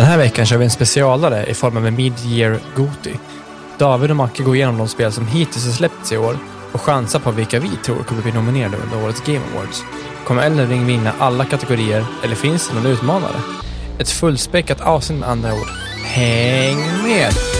Den här veckan kör vi en specialare i form av en Mid-Year Goti. David och Macke går igenom de spel som hittills har släppts i år och chansar på vilka vi tror kommer bli nominerade under årets Game Awards. Kommer Elden Ring vinna alla kategorier eller finns det någon utmanare? Ett fullspäckat avsnitt med andra ord. Häng med!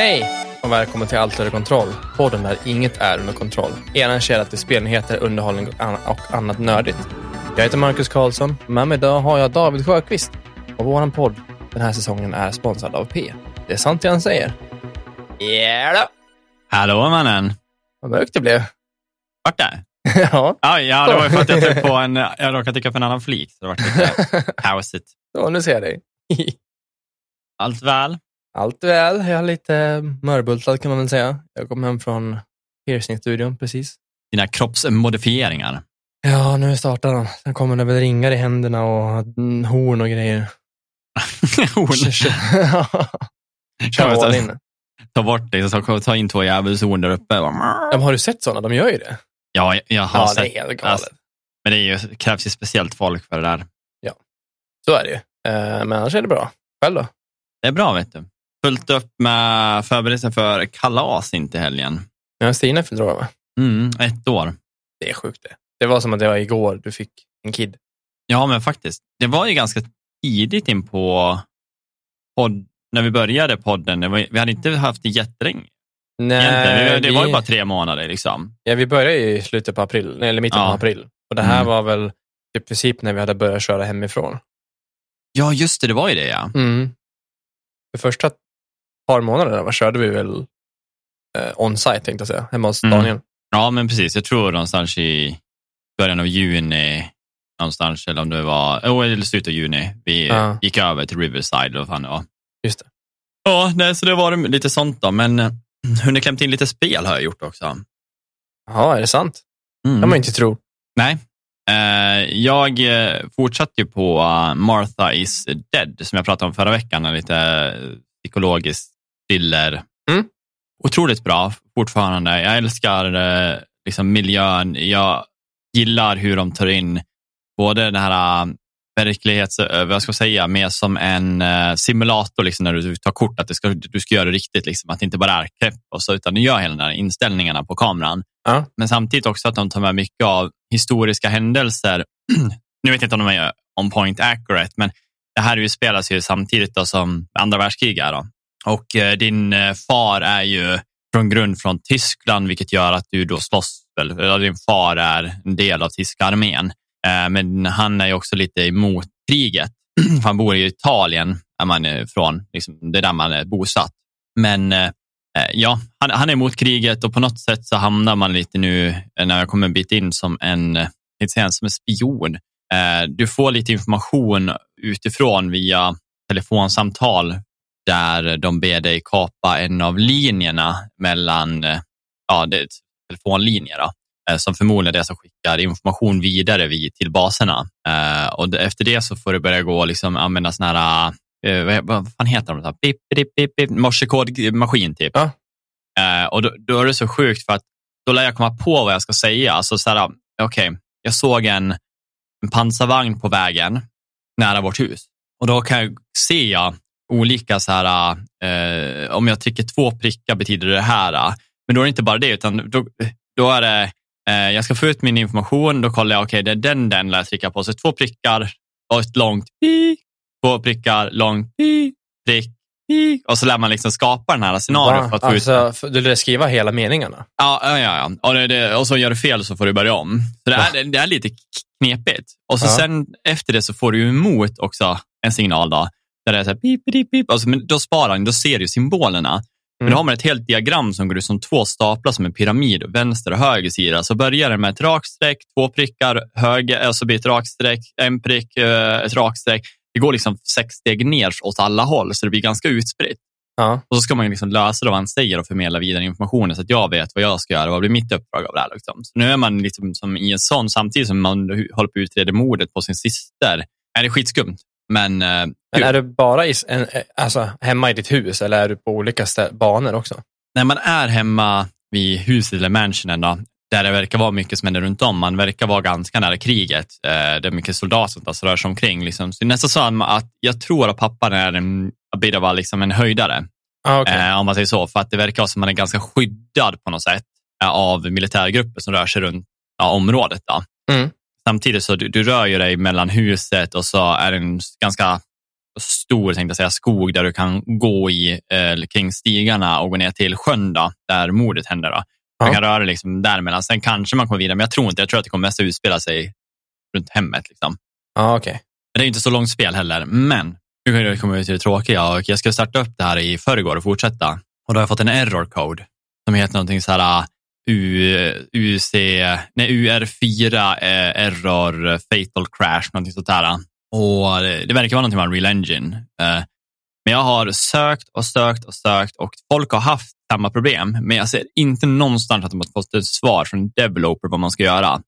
Hej och välkommen till Allt under kontroll. Podden där inget är under kontroll. Er källa till spelnyheter, underhållning och ann- och annat nördigt. Jag heter Marcus Karlsson. Med mig idag har jag David Sjöqvist. Och vår podd den här säsongen är sponsrad av P. Det är sant det han säger. Ja då. Hallå mannen! Vad mörkt det blev. Vart det? ja, Ja, ja, det var ju för att jag tryckte på en, jag råkade trycka på en annan flik. Så det var lite kaosigt. så nu ser jag dig. Allt väl? Allt väl. Jag är lite mörbultad kan man väl säga. Jag kom hem från piercingstudion precis. Dina kroppsmodifieringar. Ja, nu startar den. Sen kommer det väl ringar i händerna och horn och grejer. Ja, Kör in. ta bort det, så ta in två djävulshorn där uppe. Ja, har du sett sådana? De gör ju det. Ja, jag- jag har Ja, sett. det är helt galet. Alltså, men det är ju, krävs ju speciellt folk för det där. Så är det ju. Eh, Men annars är det bra. Själv då? Det är bra, vet du. Fullt upp med förberedelser för kalas in till helgen. Ja, Stina fyllde år, va? Mm, ett år. Det är sjukt det. Det var som att det var igår du fick en kid. Ja, men faktiskt. Det var ju ganska tidigt in på podd, när vi började podden. Var, vi hade inte haft det jättelänge. Vi- Det var ju bara tre månader. Liksom. Ja, vi började ju i slutet på april, nej, eller mitten Ja. på april. Och det här Mm. var väl i princip när vi hade börjat köra hemifrån. Ja, just det. Det var ju det, ja. Mm. De första par månaderna va, körde vi väl eh, on-site, tänkte jag säga, hemma hos Mm. Daniel. Ja, men precis. Jag tror någonstans i början av juni, någonstans, eller om det var, oh, eller slutet av juni, vi Ja. gick över till Riverside. Eller vad fan det var. Just det. Ja, nej, så det var lite sånt då. Men eh, hunnit klämt in lite spel har jag gjort också. Jaha, är det sant? Mm. kan man inte tro. Nej. Eh, jag eh, fortsatte ju på Martha is dead, som jag pratade om förra veckan. En lite eh, psykologisk thriller. Mm. Otroligt bra fortfarande. Jag älskar eh, liksom miljön. Jag gillar hur de tar in både den här uh, verklighets, eh, vad ska jag säga, mer som en eh, simulator liksom, när du tar kort, att det ska, du ska göra det riktigt, liksom, att det inte bara är krepp, och så, utan du gör hela den här inställningarna på kameran. Ja. Men samtidigt också att de tar med mycket av historiska händelser. nu vet jag inte om de är on point accurate, men det här utspelas ju samtidigt då som andra världskriget. är Då. Och eh, din eh, far är ju från grund från Tyskland, vilket gör att du då slåss. Eller din far är en del av tyska armén, eh, men han är ju också lite emot kriget. Han bor i Italien, är man från. Liksom, det är där man är bosatt. Men eh, eh, Ja, han, han är emot kriget och på något sätt så hamnar man lite nu, eh, när jag kommer en bit in, som en, inte säga, som en spion. Eh, Du får lite information utifrån via telefonsamtal där de ber dig kapa en av linjerna mellan, eh, ja, det är ett telefonlinje då, eh, som förmodligen är det som skickar information vidare vid, till baserna. Eh, Och efter det så får du börja gå och liksom använda sådana här vad, fan heter de? Så här, Pip, pip, pip, pip, morsekodmaskin typ. Ja. Och då, då är det så sjukt för att då lär jag komma på vad jag ska säga. Alltså så här, okej, jag såg en, en pansarvagn på vägen nära vårt hus och då kan jag se olika så här, eh, om jag trycker två prickar betyder det här. eh. Men då är det inte bara det, utan då, då är det, eh, jag ska få ut min information, då kollar jag, okej, det är den, den jag trycka på. Så två prickar och ett långt pi, två prickar, långt pi, prick, pi. Och så lär man liksom skapa den här scenariot för att få ut Alltså, för- du lär skriva hela meningarna? Ja, ja, ja. ja. Och, det, det, och så gör du fel så får du börja om. Så det, är, det är lite knepigt. Och så Ja. sen efter det så får du emot också en signal då, där det är så här pip, pip, pip. Alltså, men då sparar den, då ser du symbolerna. Men Mm. då har man ett helt diagram som går ut som två staplar som en pyramid, vänster och höger sida. Så börjar det med ett rakt streck, två prickar, höger, och så blir ett rakt streck, en prick, eh, ett rakt streck. Det går liksom sex steg ner åt alla håll, så det blir ganska utspritt. Ja. Och så ska man liksom lösa det vad han säger och förmedla vidare informationen så att jag vet vad jag ska göra. Vad blir mitt uppdrag av det här? Liksom. Så nu är man liksom som i en sån, samtidigt som man håller på att utreda mordet på sin syster. Är det skitskumt? Men, eh, Men är du bara i, en, alltså, hemma i ditt hus eller är du på olika banor också? när man är hemma vid huset eller mansionen, då, där det verkar vara mycket som händer runt om, man verkar vara ganska nära kriget. Eh, det är mycket soldater som rör sig omkring. Liksom. Så det är nästan så att jag tror att pappan är en, a bit of a, liksom en höjdare. Ah, okay. eh, om man säger så. För att det verkar som att man är ganska skyddad på något sätt eh, av militärgrupper som rör sig runt ja, området. Då. Mm. Samtidigt så du, du rör ju dig mellan huset och så är det en ganska stor tänkte jag säga, skog där du kan gå i eh, kring stigarna och gå ner till sjön då, där mordet händer. Då. Ja. Du kan röra liksom däremellan. Sen kanske man kommer vidare, men jag tror inte. Jag tror att det kommer mest utspela sig runt hemmet. Liksom. ah, okay. Det är inte så långt spel heller. Men nu kommer vi till det tråkiga och jag ska starta upp det här i förrgår och fortsätta. Och då har jag fått en error code som heter någonting så här U, UC, nej, UR4 eh, error fatal crash, någonting sånt där. Och det, det verkar vara någonting med Unreal Engine. Eh, men jag har sökt och sökt och sökt och folk har haft samma problem. Men jag ser inte någonstans att de har fått ett svar från developer vad man ska göra.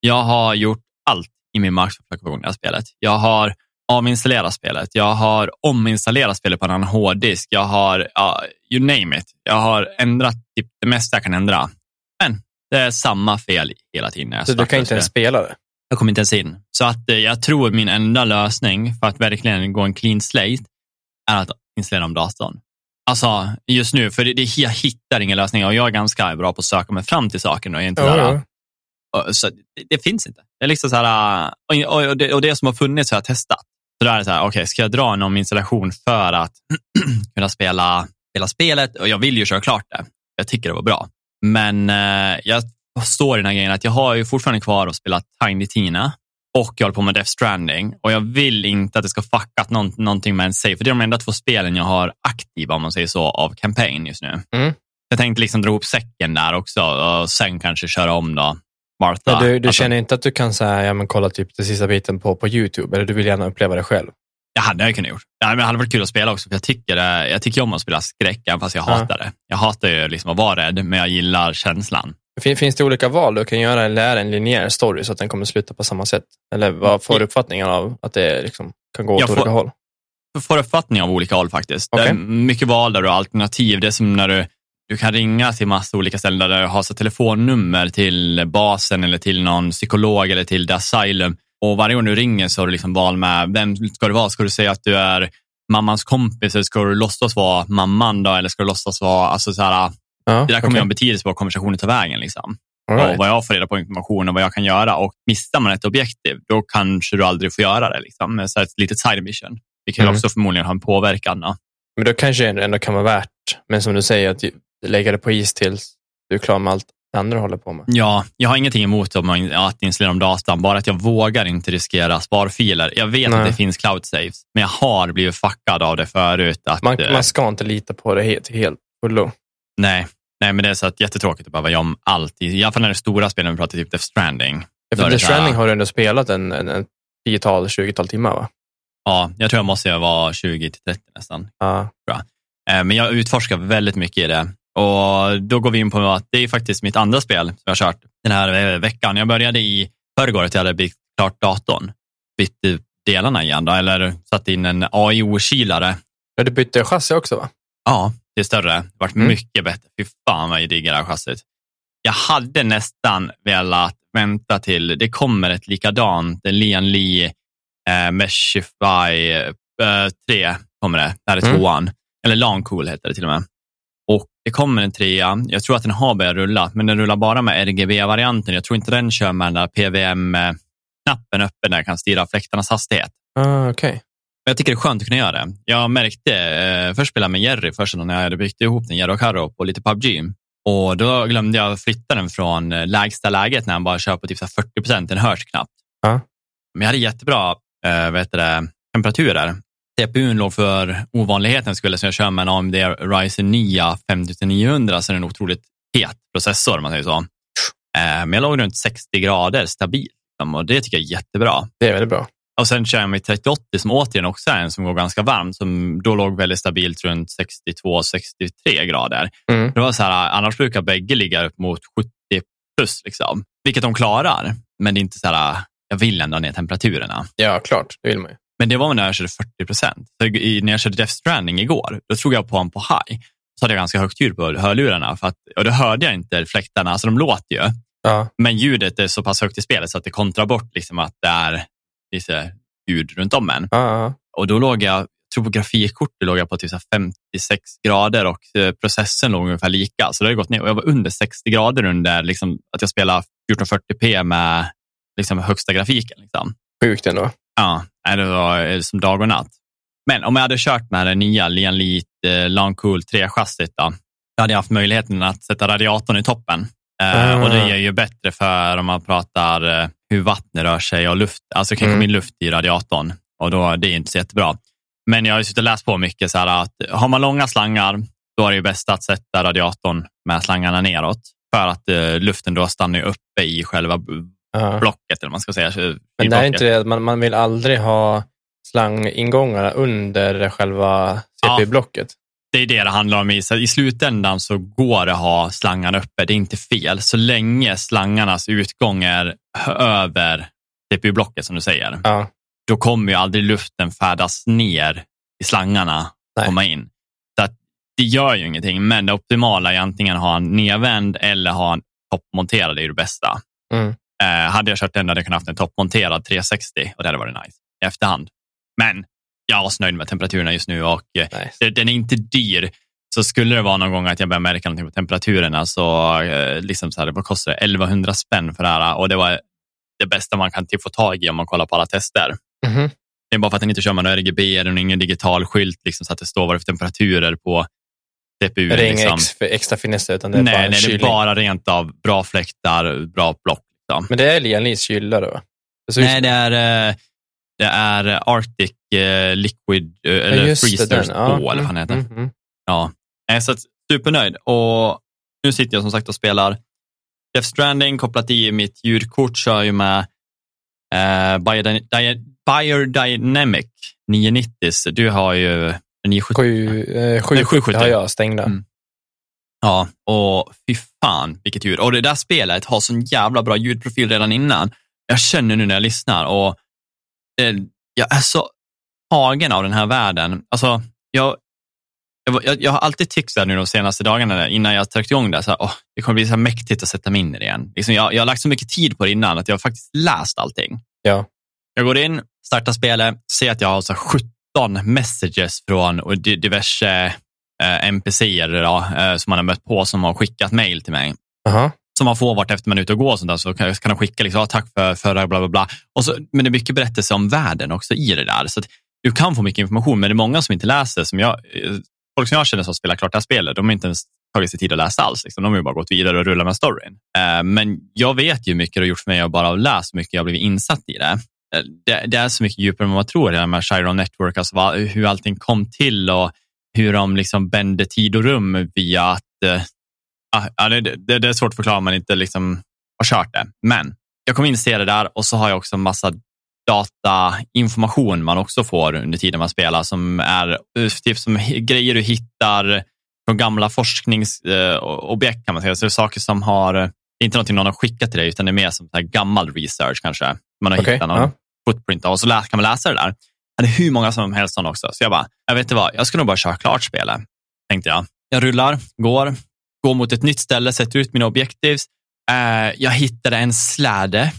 Jag har gjort allt i min plocka igång det här spelet. Jag har avinstallerat spelet. Jag har ominstallerat spelet på en annan hårddisk. Jag har, ja, you name it. Jag har ändrat typ det mesta jag kan ändra. Men det är samma fel hela tiden. Så du kan inte ens spela det? Jag kommer inte ens in. Så att eh, jag tror min enda lösning för att verkligen gå en clean slate är att installera om datorn. Alltså just nu, för det, det, jag hittar ingen lösning och jag är ganska bra på att söka mig fram till saker. Och inte Ja, där, ja. och- Så det, det finns inte. Det är liksom så här, och, och, det, och det som har funnits har jag testat. Så då är det så här, okej, ska jag dra en ominstallation för att kunna spela, spela spelet? Och jag vill ju köra klart det. Jag tycker det var bra. Men eh, jag står i den här grejen att jag har ju fortfarande kvar att spela Tiny Tina och jag håller på med Death Stranding och jag vill inte att det ska fucka någon, någonting med en save, för det är de enda två spelen jag har aktiva, om man säger så, av campaign just nu. Mm. Jag tänkte liksom dra ihop säcken där också och sen kanske köra om då Martha. Du, du Alltså, känner inte att du kan säga, ja, men kolla typ den sista biten på, på YouTube, eller du vill gärna uppleva det själv? Det hade jag kunnat gjort. Det hade varit kul att spela också, för jag tycker, jag tycker om att spela skräck, även fast jag Ja. hatar det. Jag hatar ju liksom att vara rädd, men jag gillar känslan. Fin- Finns det olika val du kan göra eller är det en linjär story så att den kommer sluta på samma sätt? Eller vad får du uppfattningen av att det liksom kan gå åt Jag får- olika håll? Jag får uppfattning av olika håll faktiskt. Det är mycket val där du har alternativ. Det är som när du, du kan ringa till massa olika ställen där du har så telefonnummer till basen eller till någon psykolog eller till The Asylum. Och varje gång du ringer så har du liksom val med vem ska du vara? Ska du säga att du är mammans kompis eller ska du låtsas vara mamman då? Eller ska du låtsas vara, alltså så här, Ja, det där kommer ju ha betydelse på vad konversationen tar vägen. Liksom. All och right. vad jag får reda på information och vad jag kan göra. Och missar man ett objektiv, då kanske du aldrig får göra det. Liksom. Så ett litet side mission. Ju Mm. också förmodligen ha en påverkan. Då. Men då kanske det ändå kan vara värt, men som du säger, att lägga det på is tills du är klar med allt det andra håller på med. Ja, jag har ingenting emot man- att installera om datan, bara att jag vågar inte riskera sparfiler. Jag vet Nej. att det finns cloud saves, men jag har blivit fuckad av det förut. Att, Man, man ska inte lita på det helt, helt fullo. Nej, nej, men det är så att jättetråkigt att behöva göra om allt. I alla fall när det är stora spel, när vi pratar typ Death Stranding. Ja, För här- Stranding har du ändå spelat en, en, en 10-tal, 20-tal timmar va? Ja, jag tror jag måste vara 20 till 30 nästan. Ja. Eh, Men jag utforskar väldigt mycket i det. Och då går vi in på att det är faktiskt mitt andra spel som jag har kört den här eh, veckan. Jag började i förrgår att jag hade byggt klart datorn. Bytt ut delarna igen, då, eller satt in en AI-okilare. Ja, du bytte chassi också va? Ja, det är större. Det vart Mm. mycket bättre. Fy fan vad jag diggar det här chassit. Jag hade nästan velat vänta till det kommer ett likadant, en Lian Li eh, Meshify eh, 3 kommer det. Det här är Mm. tvåan. Eller Lancool heter det till och med. Och det kommer en trea. Jag tror att den har börjat rulla, men den rullar bara med RGB-varianten. Jag tror inte den kör med den där PVM-knappen öppen där jag kan styra fläktarnas hastighet. Ah, Okej. Men Jag tycker det är skönt att kunna göra det. Jag märkte, eh, först spelade jag med Jerry först när jag hade byggt ihop den, Jerry och Karo, på lite PubG. Och då glömde jag flytta den från eh, lägsta läget när han bara kör på typ så här 40 procent, den hörs knappt. Ja. Men jag hade jättebra eh, heter det, temperaturer. CPUn låg för ovanligheten skulle så jag kör med en AMD Ryzen 9 5900 så är det en otroligt het processor om man säger så. Eh, men jag låg runt 60 grader stabilt liksom, och det tycker jag är jättebra. Det är väldigt bra. Och sen kör jag med 3080 som återigen också är en som går ganska varmt, som då låg väldigt stabilt runt 62-63 grader. Mm. Det var så här, annars brukar bägge ligga upp mot 70 plus, liksom. vilket de klarar. Men det är inte så här, jag vill ändå ner temperaturerna. Ja, klart. Det vill man ju. Men det var när jag körde 40 procent. När jag körde Death Stranding igår, då slog jag på honom på high. Så hade jag ganska högt ljud på hörlurarna för att, och då hörde jag inte fläktarna, alltså de låter ju. Ja. Men ljudet är så pass högt i spelet så att det kontrar bort liksom att det är lite ljud runt om en. Ja. Och då låg jag, tror på grafikkortet låg jag på typ så här 56 grader och eh, processen låg ungefär lika. Så det har gått ner och jag var under 60 grader under liksom, att jag spelade 1440p med liksom, högsta grafiken. Liksom. Sjukt ändå. Ja, det var eh, som dag och natt. Men om jag hade kört med det nya Lian Lead eh, Long Cool 3-chassit då, då hade jag haft möjligheten att sätta radiatorn i toppen. Eh, Ah. Och det är ju bättre för om man pratar eh, hur vattnet rör sig och luft. Alltså det kan Mm. komma in luft i radiatorn och då, det är inte så jättebra. Men jag har ju suttit och läst på mycket så här att har man långa slangar, då är det ju bäst att sätta radiatorn med slangarna neråt för att eh, luften då stannar uppe i själva Ja. blocket, eller man ska säga. Men det är inte det man, man vill aldrig ha slangingångarna under själva CPU-blocket? Det är det det handlar om. I, I slutändan så går det att ha slangarna uppe. Det är inte fel. Så länge slangarnas utgång är över CPU-blocket som du säger, Ja. då kommer ju aldrig luften färdas ner i slangarna och komma in. Så att det gör ju ingenting, men det optimala är antingen ha en nedvänd eller ha en toppmonterad, det är det bästa. Mm. Eh, hade jag kört den hade jag kunnat haft en toppmonterad 360 och det hade varit nice i efterhand. Men jag är så nöjd med temperaturerna just nu och eh, det- den är inte dyr. Så skulle det vara någon gång att jag börjar märka någonting på temperaturerna så, eh, liksom så här, vad kostar det? 1100 spänn för det här och det var det bästa man kan typ få tag i om man kollar på alla tester. Mhm. Det är bara för att den inte kör med någon RGB eller ingen digital skylt liksom, så att det står vad det är för temperaturer på CPU. Det är inga liksom. ex, extra finesser, utan det är bara nej, en nej, det är bara rent av bra fläktar, bra block. Liksom. Men det är Lian Lees kyla då? Det Nej, det är, eh, det är Arctic eh, Liquid, eh, eller det, Freezers den. 2, Ja, eller vad mm, han heter. mm, mm. Ja, Nej, så att, supernöjd. Och nu sitter jag som sagt och spelar Death Stranding kopplat i mitt ljudkort, kör ju med eh, Biodyna- Dy- Biodynamic 990. Du har ju 970. Sju, eh, 770. har jag stängda. Mm. Ja, och fy fan vilket ljud. Och det där spelet har sån jävla bra ljudprofil redan innan. Jag känner nu när jag lyssnar och jag är så tagen av den här världen. Alltså, jag, jag, jag, har alltid tyckt så här nu de senaste dagarna innan jag tryckte igång det, så här, åh, det kommer bli så mäktigt att sätta mig in i det igen. Liksom, jag, jag har lagt så mycket tid på det innan att jag har faktiskt läst allting. Ja. Jag går in, startar spelet, ser att jag har så här 17 messages från och di- diverse eh, NPCer eh, som man har mött på som har skickat mail till mig. Aha. Som man får vart efter man är ute och går och sånt där, så kan, kan de skicka liksom, ah, tack för förra bla bla bla. Och så, men det är mycket berättelse om världen också i det där. Så att du kan få mycket information, men det är många som inte läser. Som jag, eh, folk som jag känner som spelar klart det här spelet, de har inte ens tagit sig tid att läsa alls. Liksom. De har ju bara gått vidare och rullat med storyn. Eh, men jag vet ju hur mycket det har gjort för mig att bara ha läst mycket jag har blivit insatt i det. Eh, Det, det är så mycket djupare än vad man tror, det här med Chiron Network, alltså vad, hur allting kom till och hur de liksom bände tid och rum via att eh, ah, ja, det, det, det är svårt att förklara om man inte liksom har kört det. Men jag kommer inse det där och så har jag också en massa datainformation man också får under tiden man spelar som är eh, typ som grejer du hittar från gamla forskningsobjekt kan man säga. Så det är saker som har, det är inte någonting någon har skickat till dig utan det är mer som så här gammal research kanske. Man har Okej, hittat någon ja. footprint av och så kan man läsa det där. Det är hur många som helst sådana också. Så jag bara, jag vet inte vad, jag ska nog bara köra klart spelet, tänkte jag. Jag rullar, går, går mot ett nytt ställe, sätter ut mina objektivs. Eh, jag hittade en släde,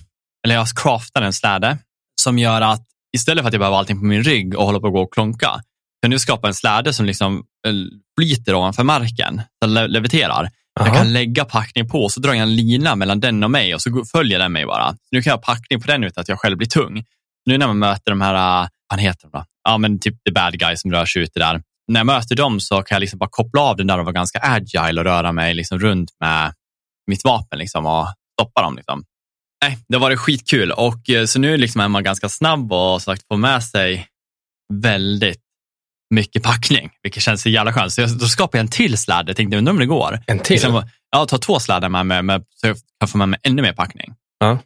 eller jag craftade en släde som gör att istället för att jag behöver allting på min rygg och hålla på att gå och klonka, kan du skapa en släde som liksom eh, flyter ovanför marken, som le- leviterar. Jag kan lägga packning på och så drar jag en lina mellan den och mig och så följer den mig bara. Nu kan jag ha packning på den utan att jag själv blir tung. Nu när man möter de här, äh, vad heter de då? Ja, men typ the bad guys som rör sig ute där. När jag möter dem så kan jag liksom bara koppla av den där och vara ganska agile och röra mig liksom runt med mitt vapen liksom och stoppa dem. Liksom. Nej, det var det skitkul och eh, så nu liksom är man ganska snabb och sagt får med sig väldigt mycket packning, vilket känns så jävla skönt. Så jag, då skapar jag en till sladd. Jag tänkte, undrar om det går. En till? Liksom, ja, ta två sladdar med mig, med, så jag kan få med mig ännu mer packning. Ja.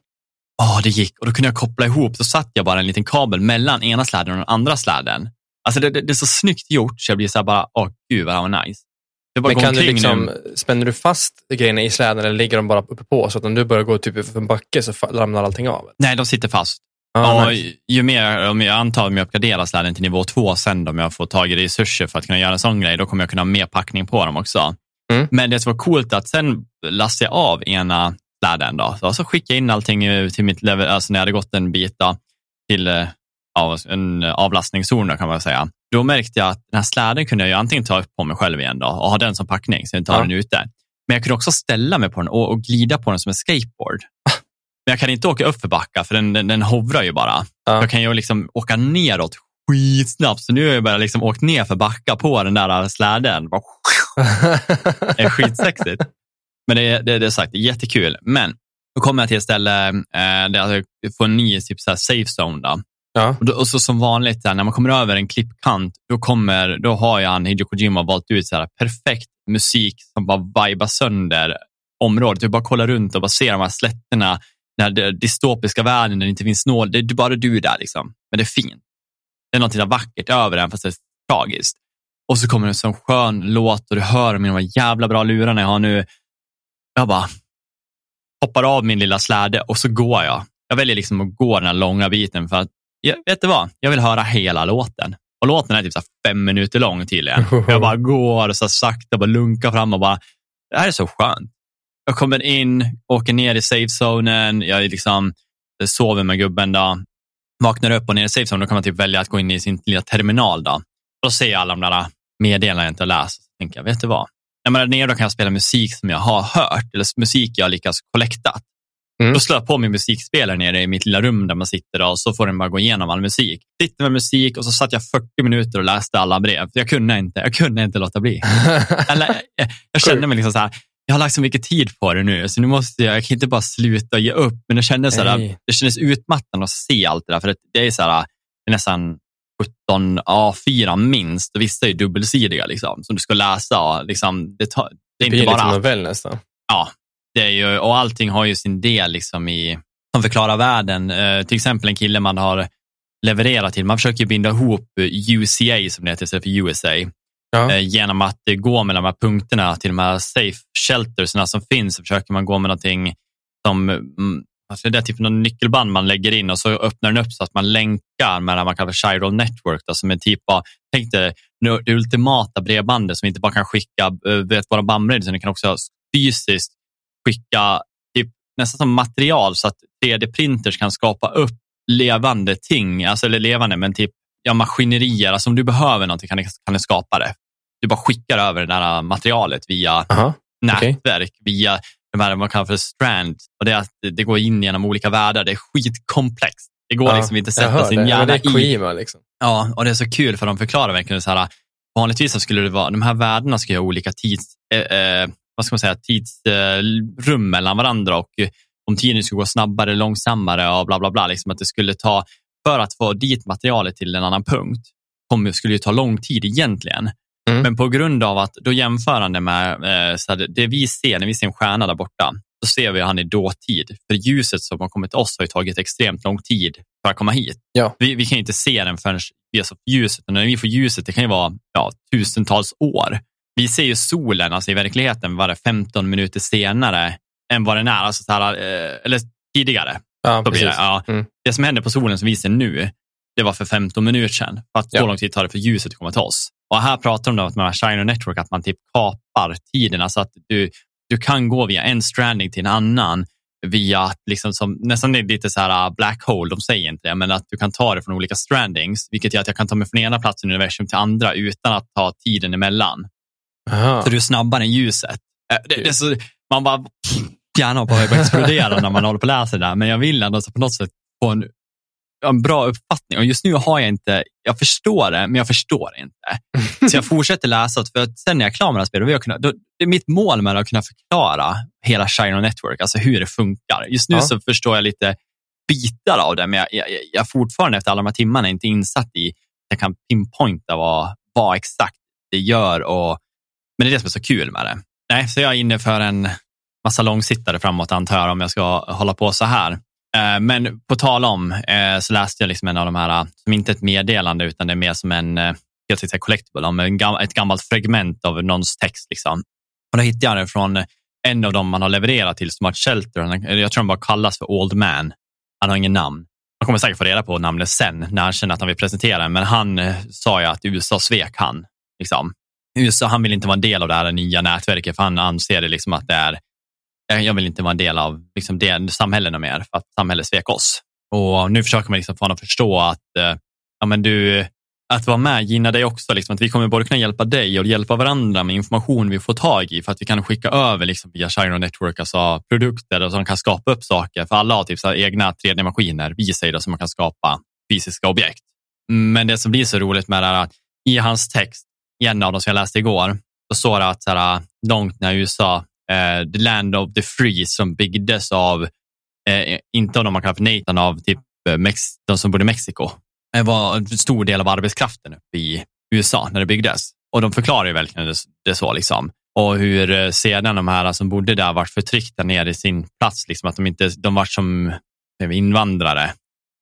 Åh, det gick och då kunde jag koppla ihop, så satt jag bara en liten kabel mellan ena släden och den andra släden. Alltså det, det, det är så snyggt gjort så jag blir så här bara, åh gud vad det var nice. Men kan du liksom, nu. spänner du fast grejerna i släden eller ligger de bara uppe på? Så att om du börjar gå typ för en backe så ramlar allting av? Nej, de sitter fast. Ah, och nice. ju mer, om jag antar om jag uppgraderar släden till nivå två sen om jag får tag i resurser för att kunna göra en sån grej, då kommer jag kunna ha mer packning på dem också. Mm. Men det som var coolt att sen lastade jag av ena släden då, så, så skickade jag in allting till mitt level, alltså när jag hade gått en bit då, till eh, ja, en avlastningszon då, kan man säga. Då märkte jag att den här släden kunde jag ju antingen ta upp på mig själv igen då, och ha den som packning, så jag inte har Ja. den ute. Men jag kunde också ställa mig på den och, och glida på den som en skateboard. Men jag kan inte åka upp för backar för den, den, den hovrar ju bara. Ja. Jag kan ju liksom åka neråt skitsnabbt. Så nu har jag bara liksom åkt ner för backar på den där släden. Bara, Det är skitsexigt. Men det, är- det, det är sagt, det är jättekul. Men då kommer jag till ett ställe eh, där jag får en ny typ så här safe zone. Då ja. Och, då, och så som vanligt, när man kommer över en klippkant, då, kommer, då har ju han, Hideo Kojima valt ut så här, perfekt musik som bara vibar sönder området. Du bara kollar runt och bara ser de här slätterna, den här dystopiska världen där det inte finns nål. Det är bara du där liksom. Men det är fint. Det är något vackert över den, fast det är tragiskt. Och så kommer det en sån skön låt och du hör med de här jävla bra lurarna jag har nu. Jag bara hoppar av min lilla släde och så går jag. Jag väljer liksom att gå den här långa biten för att, jag, vet du vad? Jag vill höra hela låten. Och låten är typ så fem minuter lång tydligen. Jag bara går så sakta, bara lunkar fram och bara, det här är så skönt. Jag kommer in, åker ner i safe-zonen, jag liksom, sover med gubben då. Vaknar upp och ner i safe-zonen, då kan man typ välja att gå in i sin lilla terminal då. Då ser jag alla de där meddelandena jag inte har läst. Så tänker jag, vet du vad? När man är nere då kan jag spela musik som jag har hört, eller musik jag har lyckats kollektat. Mm. Då slår jag på min musikspelare nere i mitt lilla rum där man sitter och så får den bara gå igenom all musik. Sitter med musik och så satt jag 40 minuter och läste alla brev. Jag kunde inte, jag kunde inte låta bli. Eller, jag, jag kände mig liksom så här, jag har lagt så mycket tid på det nu, så nu måste jag, jag kan inte bara sluta och ge upp. Men det kändes, så Nej. det kändes utmattande att se allt det där, för det, det är så här, det är nästan 17 A4 minst, och vissa är dubbelsidiga liksom, som du ska läsa. Liksom, det, tar, det är Det inte blir bara lite novell nästan. ja, det är ju, och allting har ju sin del liksom i, som förklarar världen. Eh, till exempel en kille man har levererat till. Man försöker binda ihop UCA, som det heter, istället för USA, Ja. eh, genom att eh, gå mellan de här punkterna till de här safe sheltersna som finns. Så försöker man gå med någonting som mm, Alltså det är typ någon nyckelband man lägger in och så öppnar den upp så att man länkar mellan man kallar för Chiral Network, då, som är typ av, tänk dig det ultimata bredbandet som inte bara kan skicka eh, vet, våra bandbredder, utan det kan också fysiskt skicka typ, nästan som material så att 3D-printers kan skapa upp levande ting, alltså eller levande, men typ ja, maskinerier. Alltså om du behöver någonting kan du, kan du skapa det. Du bara skickar över det där materialet via Aha. Nätverk, via de här man kallar för strand. Och det, är att det går in genom olika världar. Det är skitkomplext. Det går Ja, liksom inte att sätta hör sin det. Hjärna det är i. Kojima liksom. Ja, och det är så kul för de förklarar verkligen så här. Vanligtvis så skulle det vara, de här värdena ska ha olika tids, eh, eh, vad ska man säga, tidsrum eh, mellan varandra och eh, om tiden skulle gå snabbare, långsammare och bla bla bla. Liksom att det skulle ta, för att få dit materialet till en annan punkt, kommer, skulle ju ta lång tid egentligen. Mm. Men på grund av att, då jämförande med eh, så det vi ser när vi ser en stjärna där borta, så ser vi han i dåtid. För ljuset som har kommit till oss har ju tagit extremt lång tid för att komma hit. Ja. Vi, vi kan inte se den förrän vi har fått ljuset. Och när vi får ljuset, det kan ju vara ja, tusentals år. Vi ser ju solen alltså i verkligheten bara 15 minuter senare än vad den är, alltså så här, eh, eller tidigare. Ja, det. Ja. Mm. det som händer på solen som vi ser nu, det var för 15 minuter sedan. För att Ja. så lång tid tar det för ljuset att komma till oss. Och här pratar de om att man har Shiner Network, att man typ kapar tiden. Alltså att du, du kan gå via en stranding till en annan via att liksom som, nästan det är lite så här uh, black hole, de säger inte det, men att du kan ta det från olika strandings, vilket gör att jag kan ta mig från ena platsen i universum till andra utan att ta tiden emellan. Aha. Så du är snabbare än ljuset. Eh, Det, det så, man bara, hjärnan att explodera när man håller på och läser det där, men jag vill ändå på något sätt få en, en bra uppfattning. Och just nu har jag inte, jag förstår det, men jag förstår inte. Så jag fortsätter läsa, för att sen när jag är klar med det här spelet, vill jag kunna, då, det är mitt mål med att kunna förklara hela Shiner Network, alltså hur det funkar. Just nu Ja. så förstår jag lite bitar av det, men jag, jag, jag fortfarande efter alla de här timmarna inte insatt i, jag kan pinpointa vad, vad exakt det gör och men det är det som är så kul med det. Nej, så jag är inne för en massa långsittare framåt antar jag om jag ska hålla på så här. Eh, men på tal om eh, så läste jag liksom en av de här, som inte är ett meddelande utan det är mer som en eh, helt enkelt collectible, om ett gammalt fragment av någons text. Liksom. Och då hittade jag den från en av dem man har levererat till, Smart Shelter. Jag tror han bara kallas för Old Man. Han har ingen namn. Man kommer säkert få reda på namnet sen när han känner att han vill presentera den, men han sa ju att USA svek han. Liksom. USA, han vill inte vara en del av det här nya nätverket för han anser det liksom att det är eh, jag vill inte vara en del av liksom, det samhällena mer för att samhället svek oss. Och nu försöker man liksom få honom att förstå att eh, ja, men du, att vara med gynnar dig också. Liksom, att vi kommer både kunna hjälpa dig och hjälpa varandra med information vi får tag i för att vi kan skicka över liksom, via Shiro Network alltså, produkter som kan skapa upp saker. För alla har typ, så egna 3D-maskiner, vi säger det, som man kan skapa fysiska objekt. Men det som blir så roligt med det är att i hans text, i en av dem som jag läste igår, så står det att så här, långt när USA eh, The Land of the Free som byggdes av, eh, inte av de man kallar för Nathan, av typ eh, Mex de som bodde i Mexiko. Det var en stor del av arbetskraften uppe i USA när det byggdes. Och de förklarar ju verkligen det, det så. Liksom. Och hur eh, sedan de här som bodde där vart förtryckta ner i sin plats. Liksom, att de inte, de var som invandrare.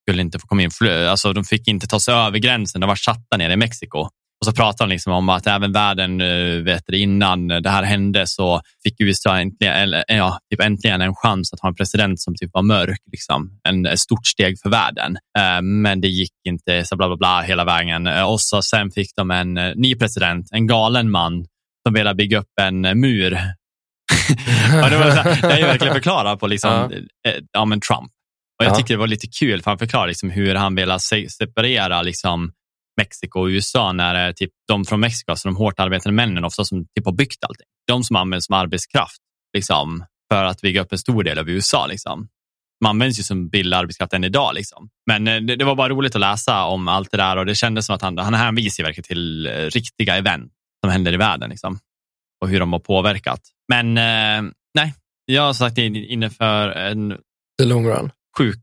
Skulle inte få komma in. Alltså, de fick inte ta sig över gränsen. De var satta ner i Mexiko. Och så pratar han liksom om att även världen, eh, vet du, innan det här hände så fick USA äntligen, eller, ja, typ äntligen en chans att ha en president som typ var mörk. Liksom. En, ett stort steg för världen. Eh, men det gick inte så bla bla bla hela vägen. Eh, och så sen fick de en ny president, en galen man som ville bygga upp en mur. ja, det, var så här, det är verkligen förklarat på liksom, ja. ja men Trump. Och jag ja. tycker det var lite kul för han förklarar liksom hur han vill separera liksom, Mexiko och USA när det är typ de från Mexiko, alltså de hårt arbetande männen ofta som typ har byggt allting. De som används som arbetskraft liksom, för att bygga upp en stor del av USA. Liksom. Man används ju som billig arbetskraft än idag. Liksom. Men eh, det, det, var bara roligt att läsa om allt det där och det kändes som att han, han hänvisar verkligen till eh, riktiga event som händer i världen liksom. och hur de har påverkat. Men eh, nej, jag har sagt inne för en The long run. sjuk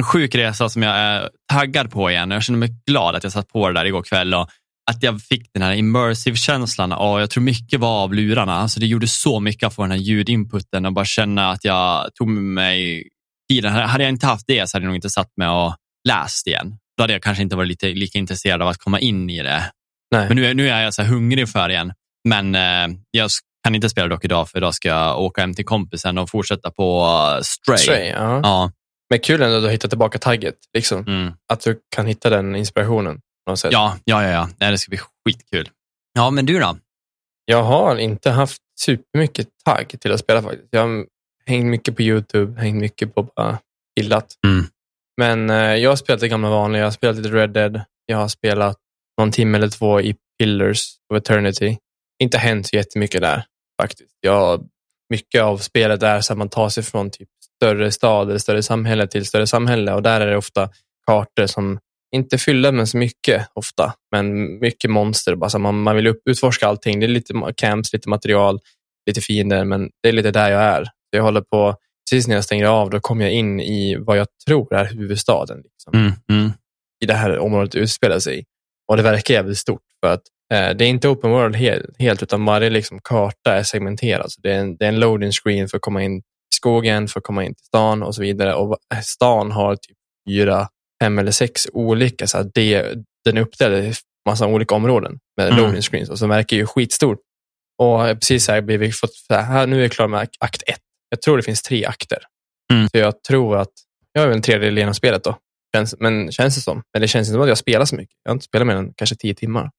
en sjuk resa som jag är taggad på igen. Jag känner mig glad att jag satt på det där igår kväll och att jag fick den här immersive-känslan. Och jag tror mycket var av lurarna. Alltså det gjorde så mycket att få den här ljudinputen och bara känna att jag tog med mig tiden. Hade jag inte haft det så hade jag nog inte satt mig och läst igen. Då hade jag kanske inte varit lite, lika intresserad av att komma in i det. Nej. Men nu, nu är jag så hungrig för det igen. Men eh, jag kan inte spela dock idag för idag ska jag åka hem till kompisen och fortsätta på Stray. Stray ja. ja. Men kul ändå att du hittar tillbaka tagget. Liksom. Mm. Att du kan hitta den inspirationen. Ja, ja, ja, ja. Nej, det ska bli skitkul. Ja, men du då? Jag har inte haft supermycket tagg till att spela faktiskt. Jag har hängt mycket på YouTube, hängt mycket på bara gillat. Mm. Men eh, jag har spelat det gamla vanliga. Jag har spelat lite Red Dead. Jag har spelat någon timme eller två i Pillars of Eternity. Inte hänt så jättemycket där faktiskt. Jag, mycket av spelet är så att man tar sig från typ större stad eller större samhälle till större samhälle och där är det ofta kartor som inte fyller med så mycket ofta, men mycket monster. Bara man, man vill utforska allting. Det är lite camps, lite material, lite fiender, men det är lite där jag är. Jag håller på, precis när jag stänger av, då kommer jag in i vad jag tror är huvudstaden. Liksom, mm, mm. I det här området utspelar sig Och det verkar jävligt stort för att eh, det är inte open world helt, helt utan varje liksom, karta är segmenterad. Så det, är en, det är en loading screen för att komma in skogen för att komma in till stan och så vidare. Och stan har typ fyra, fem eller sex olika, så här, det, den är uppdelad i massa olika områden med mm. loading screens och som verkar ju skitstort. Och precis här blir vi fått, så här, nu är vi klara med akt ett. Jag tror det finns tre akter. Mm. Så jag tror att, jag är väl en tredjedel genom spelet då. Känns, men känns det som. Men det känns inte som att jag spelar så mycket. Jag har inte spelat mer än kanske tio timmar.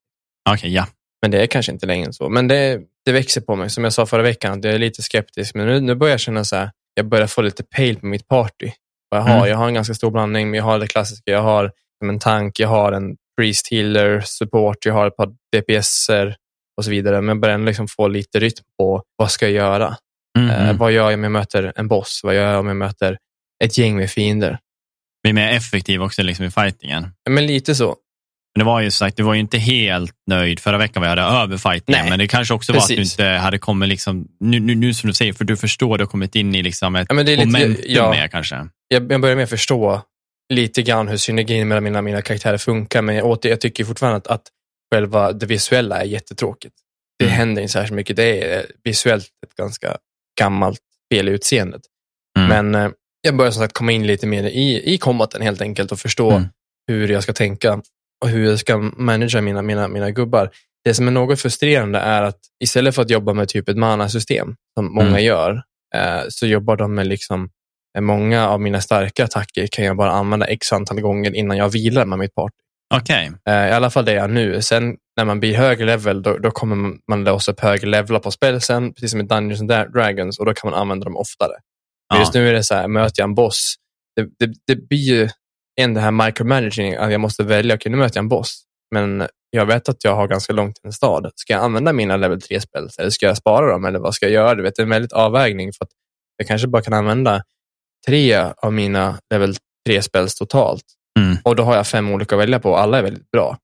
Okej, okay, ja. Men det är kanske inte längre än så. Men det, det växer på mig. Som jag sa förra veckan, att jag är lite skeptisk. Men nu, nu börjar jag känna så här, jag börjar få lite pale på mitt party. jag, har, mm. jag har en ganska stor blandning, men jag har det klassiska. Jag har en tank, jag har en priest healer, support, jag har ett par DPSer och så vidare. Men jag börjar liksom få lite rytm på vad ska jag göra? Mm. Eh, vad gör jag om jag möter en boss? Vad gör jag om jag möter ett gäng med fiender? Blir mer effektiv också liksom i fightingen. Men lite så. Men det var ju sagt, du var ju inte helt nöjd förra veckan vad jag hade över fighten, men det kanske också Precis. var att du inte hade kommit, liksom, nu, nu, nu som du säger, för du förstår, du har kommit in i liksom ett ja, momentum lite, ja, med kanske. Jag, jag börjar med att förstå lite grann hur synergin mellan mina, mina karaktärer funkar, men jag, jag tycker fortfarande att, att själva det visuella är jättetråkigt. Det mm. händer inte särskilt mycket. Det är visuellt ett ganska gammalt spel i utseendet. Mm. Men eh, jag börjar som sagt komma in lite mer i, i combaten helt enkelt och förstå Mm. hur jag ska tänka hur jag ska managera mina, mina, mina gubbar. Det som är något frustrerande är att istället för att jobba med typ ett manasystem, som många Mm. gör, eh, så jobbar de med liksom eh, Många av mina starka attacker kan jag bara använda x antal gånger innan jag vilar med mitt party. Okej. Eh, I alla fall det jag nu. Sen när man blir högre level, då, då kommer man- låsa upp högre levlar på spelsen, precis som i Dungeons and Dra- Dragons, och då kan man använda dem oftare. Ja. Just nu är det så här, möter jag en boss, det, det, det blir ju en det här micromanaging, att jag måste välja, okej nu möter jag en boss, men jag vet att jag har ganska långt till en stad. Ska jag använda mina level 3 spels eller ska jag spara dem eller vad ska jag göra? Du vet, det är en väldigt avvägning för att jag kanske bara kan använda tre av mina level 3 spels totalt. Mm. Och då har jag fem olika att välja på och alla är väldigt bra.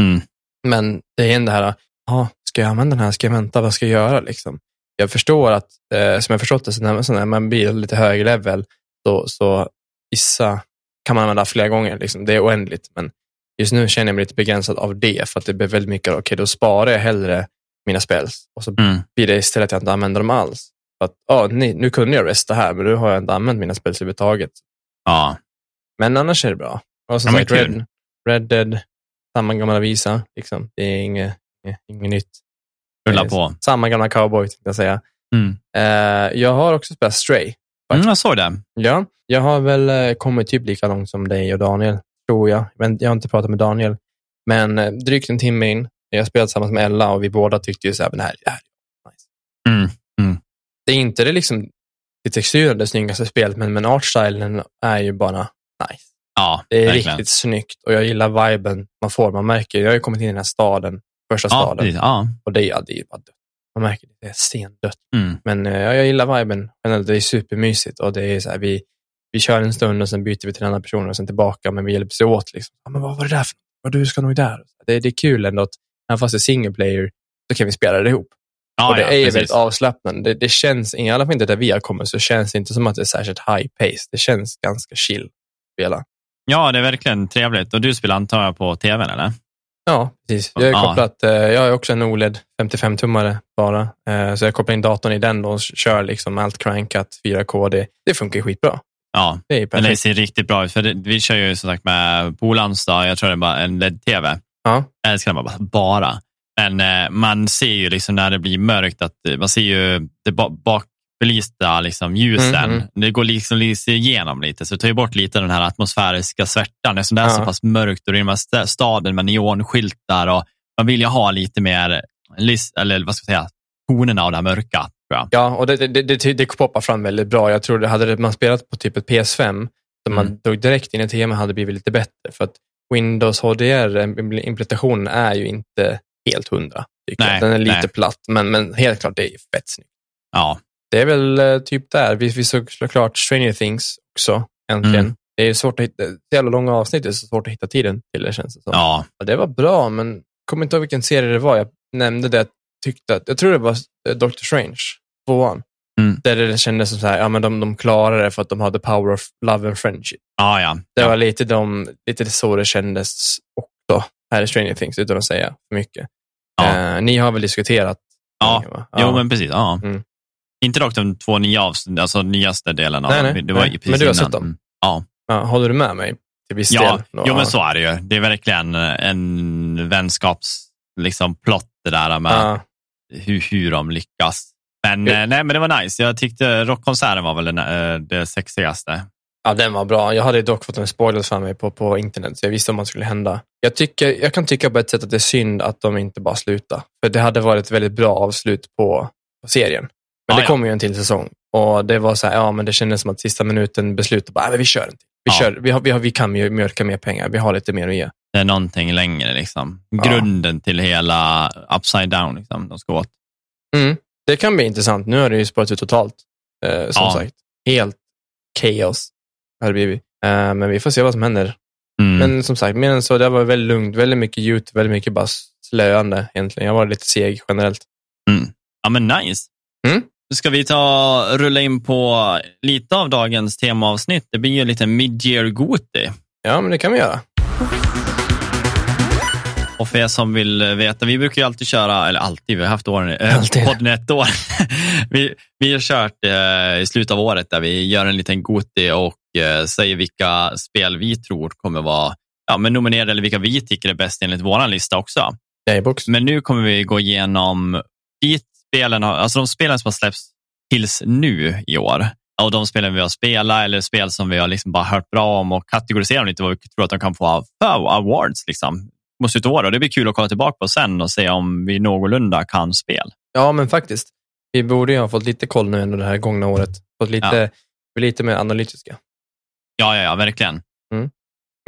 Mm. Men det är det här, ja, ska jag använda den här? Ska jag vänta? Vad ska jag göra? Liksom? Jag förstår att, eh, som jag förstått det, så när man blir lite högre level, så, så vissa kan man använda flera gånger. Liksom. Det är oändligt. Men just nu känner jag mig lite begränsad av det, för att det blir väldigt mycket, okej, då sparar jag hellre mina spels och så Mm. blir det istället att jag inte använder dem alls. För att, ja, ni, nu kunde jag resta här, men nu har jag inte använt mina spels överhuvudtaget. Ja. Men annars är det bra. Och som Ja, sagt. Red, Red Dead, samma gamla visa. Liksom. Det är inget, inget, nytt. Rulla Eh, på. Samma gamla cowboy, tänkte jag säga. Mm. Eh, jag har också spelat Stray. Mm, jag såg det. Ja, jag har väl eh, kommit typ lika långt som dig och Daniel, tror jag. Men jag har inte pratat med Daniel. Men eh, drygt en timme in. Jag spelat tillsammans med Ella och vi båda tyckte ju så här, det här, det här är nice. Mm. Det är inte det liksom det texturen det snyggaste spelet, men, men artstylen är ju bara nice. Ja, Det är verkligen. riktigt snyggt och jag gillar viben man får. Man märker, jag har ju kommit in i den här staden, första Ja, staden, precis. Ja. och det är, det är bara dött. Man märker det, det är stendött. Mm. Men eh, ja, jag gillar viben. Det är supermysigt och det är så här, vi, vi kör en stund och sen byter vi till en annan person och sen tillbaka, men vi hjälps åt. Liksom. Ja, men vad var det där för vad Du ska nog där. Det, det är kul ändå att, även fast det är single player, så kan vi spela det ihop. Ja, och det ja, är precis. väldigt avslappnande. Det, det känns, i alla fall inte där vi har kommit, så känns det inte som att det är särskilt high pace. Det känns ganska chill att spela. Ja, det är verkligen trevligt. Och du spelar antar jag på tvn, eller? Ja, precis. Jag har Ja. kopplat, eh, jag har också en OLED 55-tummare bara, eh, så jag kopplar in datorn i den och kör liksom allt crankat 4K. Det, det funkar skitbra. Ja, Det är men det ser riktigt bra ut. För det, vi kör ju som sagt med Polans, jag tror det är bara en LED-tv. Ja. Jag älskar den bara. bara. Men eh, man ser ju liksom när det blir mörkt att man ser ju det ba- bakbelysta liksom, ljusen. Mhm. Det går liksom lyser igenom lite, så det tar ju bort lite den här atmosfäriska svärtan. Eftersom det är så Ja. pass mörkt och det är stä- staden med neonskyltar och man vill ju ha lite mer, eller vad ska jag säga, tonerna av det här mörka. Ja, och det, det, det, det poppar fram väldigt bra. Jag tror det hade man spelat på typ ett PS5, som man Mm. drog direkt in i tv hade blivit lite bättre. För att Windows HDR-implementationen är ju inte helt hundra. tycker Nej, jag. Den är lite nej. platt, men, men helt klart, det är fett snyggt. Ja, Det är väl eh, typ där. Vi, vi såg såklart Stranger Things också, äntligen. Mm. Det är svårt att hitta, det är jävla långa avsnitt, det är så svårt att hitta tiden till det känns det som. ja, Ja, det var bra, men jag kommer inte ihåg vilken serie det var. Jag nämnde det, jag tyckte att, jag tror det var eh, Doctor Strange, tvåan. Mm. Där det kändes som så här, ja men de, de klarade det för att de hade power of love and friendship. ja, ja. Det ja. var lite, de, lite så det kändes också här i Stranger Things, utan att säga för mycket. Ja. Eh, ni har väl diskuterat? Ja. va? Jo, men precis. Ja. Mm. Inte dock de två nya avsnitt, alltså nyaste delen av Nej, nej, det var nej. precis Men du har innan. sett dem? Ja, Ja, håller du med mig till viss ja. del? Jo, men så är det ju. Det är verkligen en vänskaps liksom, plott det där med Ja. hur, hur de lyckas. Men, Jo. eh, nej, men det var nice. Jag tyckte rockkonserten var väl den, eh, det sexigaste. Ja, den var bra. Jag hade dock fått en spoiler för mig på, på internet, så jag visste om vad som skulle hända. Jag, tycker, jag kan tycka på ett sätt att det är synd att de inte bara slutar. För det hade varit ett väldigt bra avslut på, på serien. Men Ja, det ja. kommer ju en till säsong. Och det var så här, ja men det kändes som att sista minuten beslutade bara, "Nej, men vi kör till. Vi, Ja. kör, vi, har, vi, har, vi kan ju mjölka mer pengar, vi har lite mer att ge. Det är någonting längre. Liksom. Ja. Grunden till hela upside down. Liksom, de ska åt. Mm. Det kan bli intressant. Nu har det ju spårat ut totalt. Eh, som Ja. sagt, helt chaos har det blivit. Eh, men vi får se vad som händer. Mm. Men som sagt, mer än så, det var väldigt lugnt. Väldigt mycket ljud, väldigt mycket bara slöande egentligen. Jag var lite seg generellt. Ja, men nice. Mm. Nu ska vi ta rulla in på lite av dagens temaavsnitt. Det blir ju lite mid-year Goti. Ja, men det kan vi göra. Och för er som vill veta, vi brukar ju alltid köra, eller alltid, vi har haft år, Alltid. podden ett år. vi, vi har kört eh, i slutet av året där vi gör en liten Goti och eh, säger vilka spel vi tror kommer vara ja, men nominerade eller vilka vi tycker är bäst enligt vår lista också. Men nu kommer vi gå igenom de spelen, alltså de spelen som har släppts tills nu i år. Och de spelen vi har spelat eller spel som vi har liksom bara hört bra om och kategorisera dem lite vad vi tror att de kan få för awards liksom, mot slutet av året. Det blir kul att kolla tillbaka på sen och se om vi någorlunda kan spel. Ja, men faktiskt. Vi borde ju ha fått lite koll nu ändå det här gångna året. Fått lite, lite mer analytiska. Ja, ja, ja, verkligen.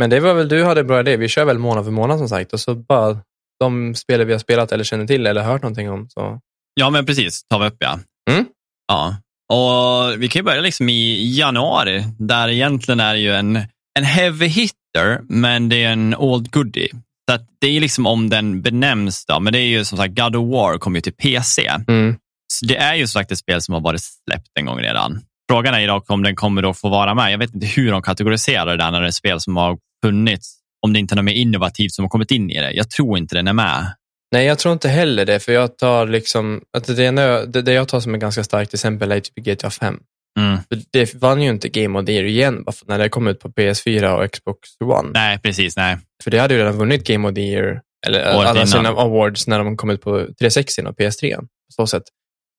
Men det var väl du hade bra idé. Vi kör väl månad för månad som sagt och så bara de spel vi har spelat eller känner till eller hört någonting om. Så. Ja, men precis. tar vi upp ja. Mm. ja. Och Vi kan ju börja liksom i januari, där egentligen är det ju en, en heavy hitter, men det är en old goodie. Så det är liksom om den benämns, då, men det är ju som sagt God of War kommer ju till PC. Mm. Så det är ju som sagt ett spel som har varit släppt en gång redan. Frågan är dock om den kommer att få vara med. Jag vet inte hur de kategoriserar det där när det är spel som har funnits. Om det inte är något mer innovativt som har kommit in i det. Jag tror inte den är med. Nej, jag tror inte heller det, för jag tar liksom, att det, enda, det, det jag tar som är ganska starkt, exempel är typ GTA 5. Mm. Det vann ju inte Game of the Year igen, bara för när det kom ut på PS4 och Xbox One. Nej, precis. Nej. För det hade ju redan vunnit Game of the Year, eller Året alla sina awards när de kom ut på 360 och PS3. På så sätt.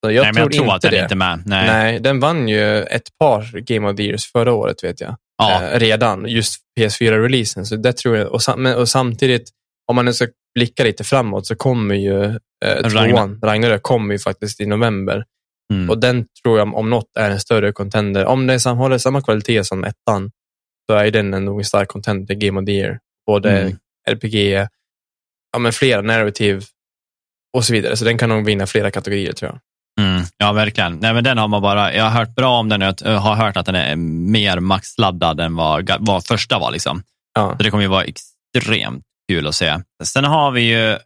Så jag nej, tror jag tror inte det. inte. Nej. Nej. den vann ju ett par Game of the Years förra året, vet jag. Ja. Eh, redan, just PS4-releasen. Så det tror jag. Och, sam- och samtidigt, om man ska blicka lite framåt, så kommer ju eh, Ragnar- tvåan, Ragnarök, kommer ju faktiskt i november. Mm. Och den tror jag om något är en större contender. Om den håller samma kvalitet som ettan, så är den en nog en stark contender Game of the Year. Både Mm. RPG, ja, men flera narrative och så vidare. Så den kan nog vinna flera kategorier tror jag. Mm, ja, verkligen. Nej, men den har man bara, jag har hört bra om den och jag har hört att den är mer maxladdad än vad, vad första var. Liksom. Ja. Så det kommer ju vara extremt kul att se. Sen har vi ju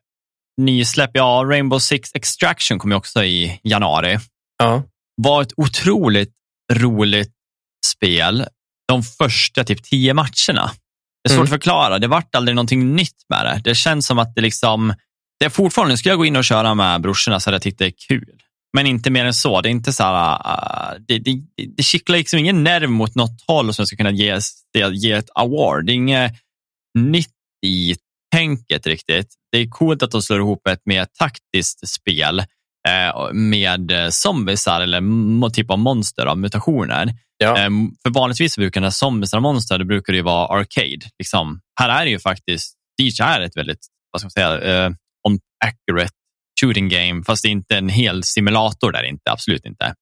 nysläpp, ja, Rainbow Six Extraction kommer ju också i januari. Ja. var ett otroligt roligt spel de första typ tio matcherna. Det är svårt Mm. att förklara. Det vart aldrig någonting nytt med det. Det känns som att det liksom, det är fortfarande, skulle jag gå in och köra med brorsorna så hade jag tyckt det är kul. Men inte mer än så. Det är inte så här, uh, det, det, det kittlar liksom ingen nerv mot något håll som ska kunna ge, ge ett award. Det är inget nytt i tänket riktigt. Det är coolt att de slår ihop ett mer taktiskt spel eh, med eh, zombiesar eller typ av monster av mutationer. Ja. Eh, för vanligtvis brukar när zombiesar och monster, det brukar det ju vara arcade. Liksom. Här är det ju faktiskt, Siege är ett väldigt, vad ska man säga, on accurate shooting game, fast det är inte en hel simulator där inte, absolut inte. Men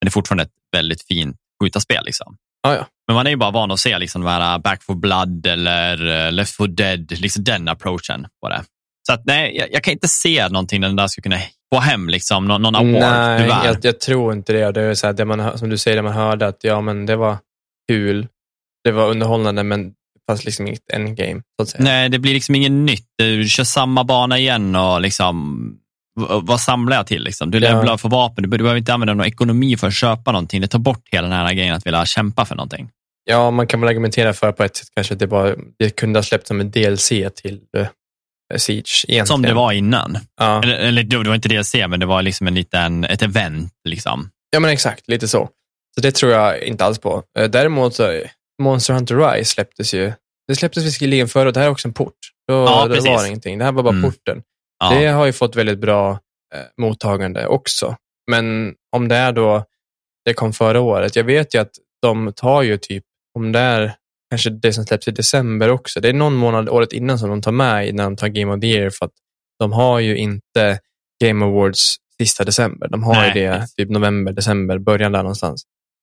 det är fortfarande ett väldigt fint skjutarspel. Liksom. Ja, ja. Men man är ju bara van att se liksom de här Back for Blood eller eh, Left for Dead, liksom den approachen på det. Så att, nej, jag, jag kan inte se någonting där den där ska kunna få hem liksom, någon, någon award, Nej, tyvärr. jag, jag tror inte det. Det är så här, det man, som du säger, det man hörde att ja, men det var kul, det var underhållande, men fanns liksom inget endgame. Nej, det blir liksom inget nytt. Du kör samma bana igen och liksom, vad samlar jag till? Liksom? Du Ja. levlar för vapen, du be- du behöver inte använda någon ekonomi för att köpa någonting. Det tar bort hela den här grejen att vilja kämpa för någonting. Ja, man kan väl argumentera för på ett sätt kanske att det, bara, det kunde ha släppts som en DLC till uh, Siege. Egentligen. Som det var innan. Ja. Eller, eller det var inte DLC, men det var liksom en liten, ett event. Liksom. ja, men exakt. Lite så. Så det tror jag inte alls på. Eh, Däremot så, Monster Hunter Rise släpptes ju. Det släpptes visserligen förra, det här är också en port. Då, Ja, då precis. var det ingenting. Det här var bara Mm. porten. Ja. Det har ju fått väldigt bra eh, mottagande också. Men om det är då, det kom förra året. Jag vet ju att de tar ju typ, om det är kanske det som släpps i december också. Det är någon månad året innan som de tar med när de tar Game of the Year för att de har ju inte Game Awards sista december. De har Nej, ju det typ november, december, början där någonstans.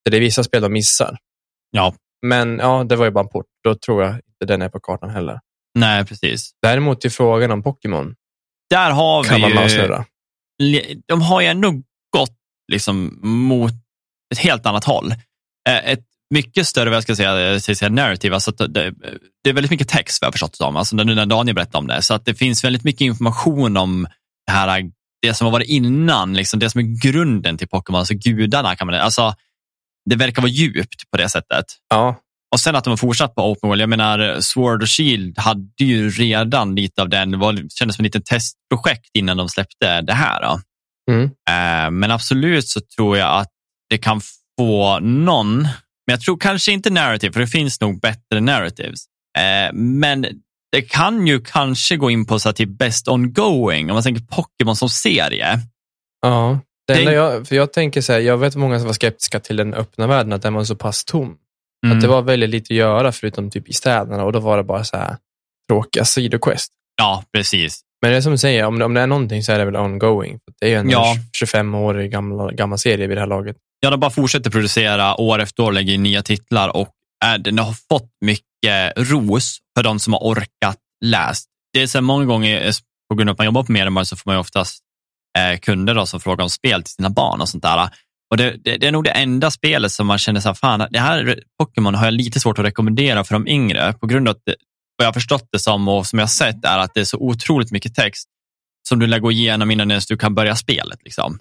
Så det är vissa spel de missar. ja, Men ja, det var ju bara en port. Då tror jag inte den är på kartan heller. nej precis. Däremot till frågan om Pokémon Där har kan vi man ju... le- de har ju ändå gått liksom mot ett helt annat håll. Eh, Ett mycket större, vad jag ska säga, jag ska säga narrative. Alltså det, det är väldigt mycket text vad jag förstått det som. Alltså nu när Daniel berättade om det. Så att det finns väldigt mycket information om det här, det som har varit innan, liksom det som är grunden till Pokémon, alltså gudarna kan man alltså det verkar vara djupt på det sättet. Ja, och sen att de har fortsatt på Open World. Jag menar, Sword och Shield hade ju redan lite av den, det var, kändes som ett litet testprojekt innan de släppte det här. Mm. Eh, men absolut så tror jag att det kan få någon, men jag tror kanske inte narrative, för det finns nog bättre narratives. Eh, men det kan ju kanske gå in på så här, till best ongoing, om man tänker Pokémon som serie. Ja, det Tänk- jag, för jag tänker så här, jag vet många som var skeptiska till den öppna världen, att den var så pass tom. Mm. Att det var väldigt lite att göra förutom typ i städerna och då var det bara så här tråkiga sidoquest. Ja, precis. Men det är som du säger, om det, om det är någonting så är det väl ongoing. Det är en Ja. 25-årig gammal, gammal serie vid det här laget. Ja, de bara fortsätter producera år efter år, lägger in nya titlar och äh, den har fått mycket ros för de som har orkat läst. Det är så många gånger, eh, på grund av att man jobbar på Mediamarkt, så får man ju oftast eh, kunder då, som frågar om spel till sina barn och sånt där. Och det, det, det är nog det enda spelet som man känner så här, fan, det här Pokémon har jag lite svårt att rekommendera för de yngre på grund av att det, vad jag har förstått det som och som jag har sett är att det är så otroligt mycket text som du lär gå igenom innan ens du kan börja spelet. Liksom.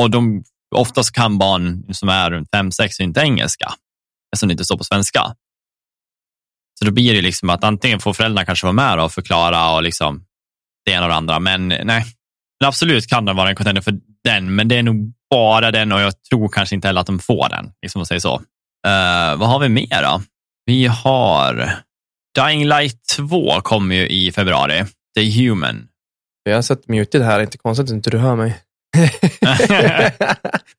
Och de, oftast kan barn som är runt 5-6 inte engelska, eftersom det inte står på svenska. Så då blir det liksom att antingen får föräldrarna kanske vara med och förklara och liksom det ena och det andra, men nej. Men absolut kan den vara en contender för den, men det är nog bara den och jag tror kanske inte heller att de får den, liksom att säga så. Eh, vad har vi mer då? Vi har Dying Light 2 kommer ju i februari. The Human. Jag har sett muted här, inte konstigt att inte du hör mig.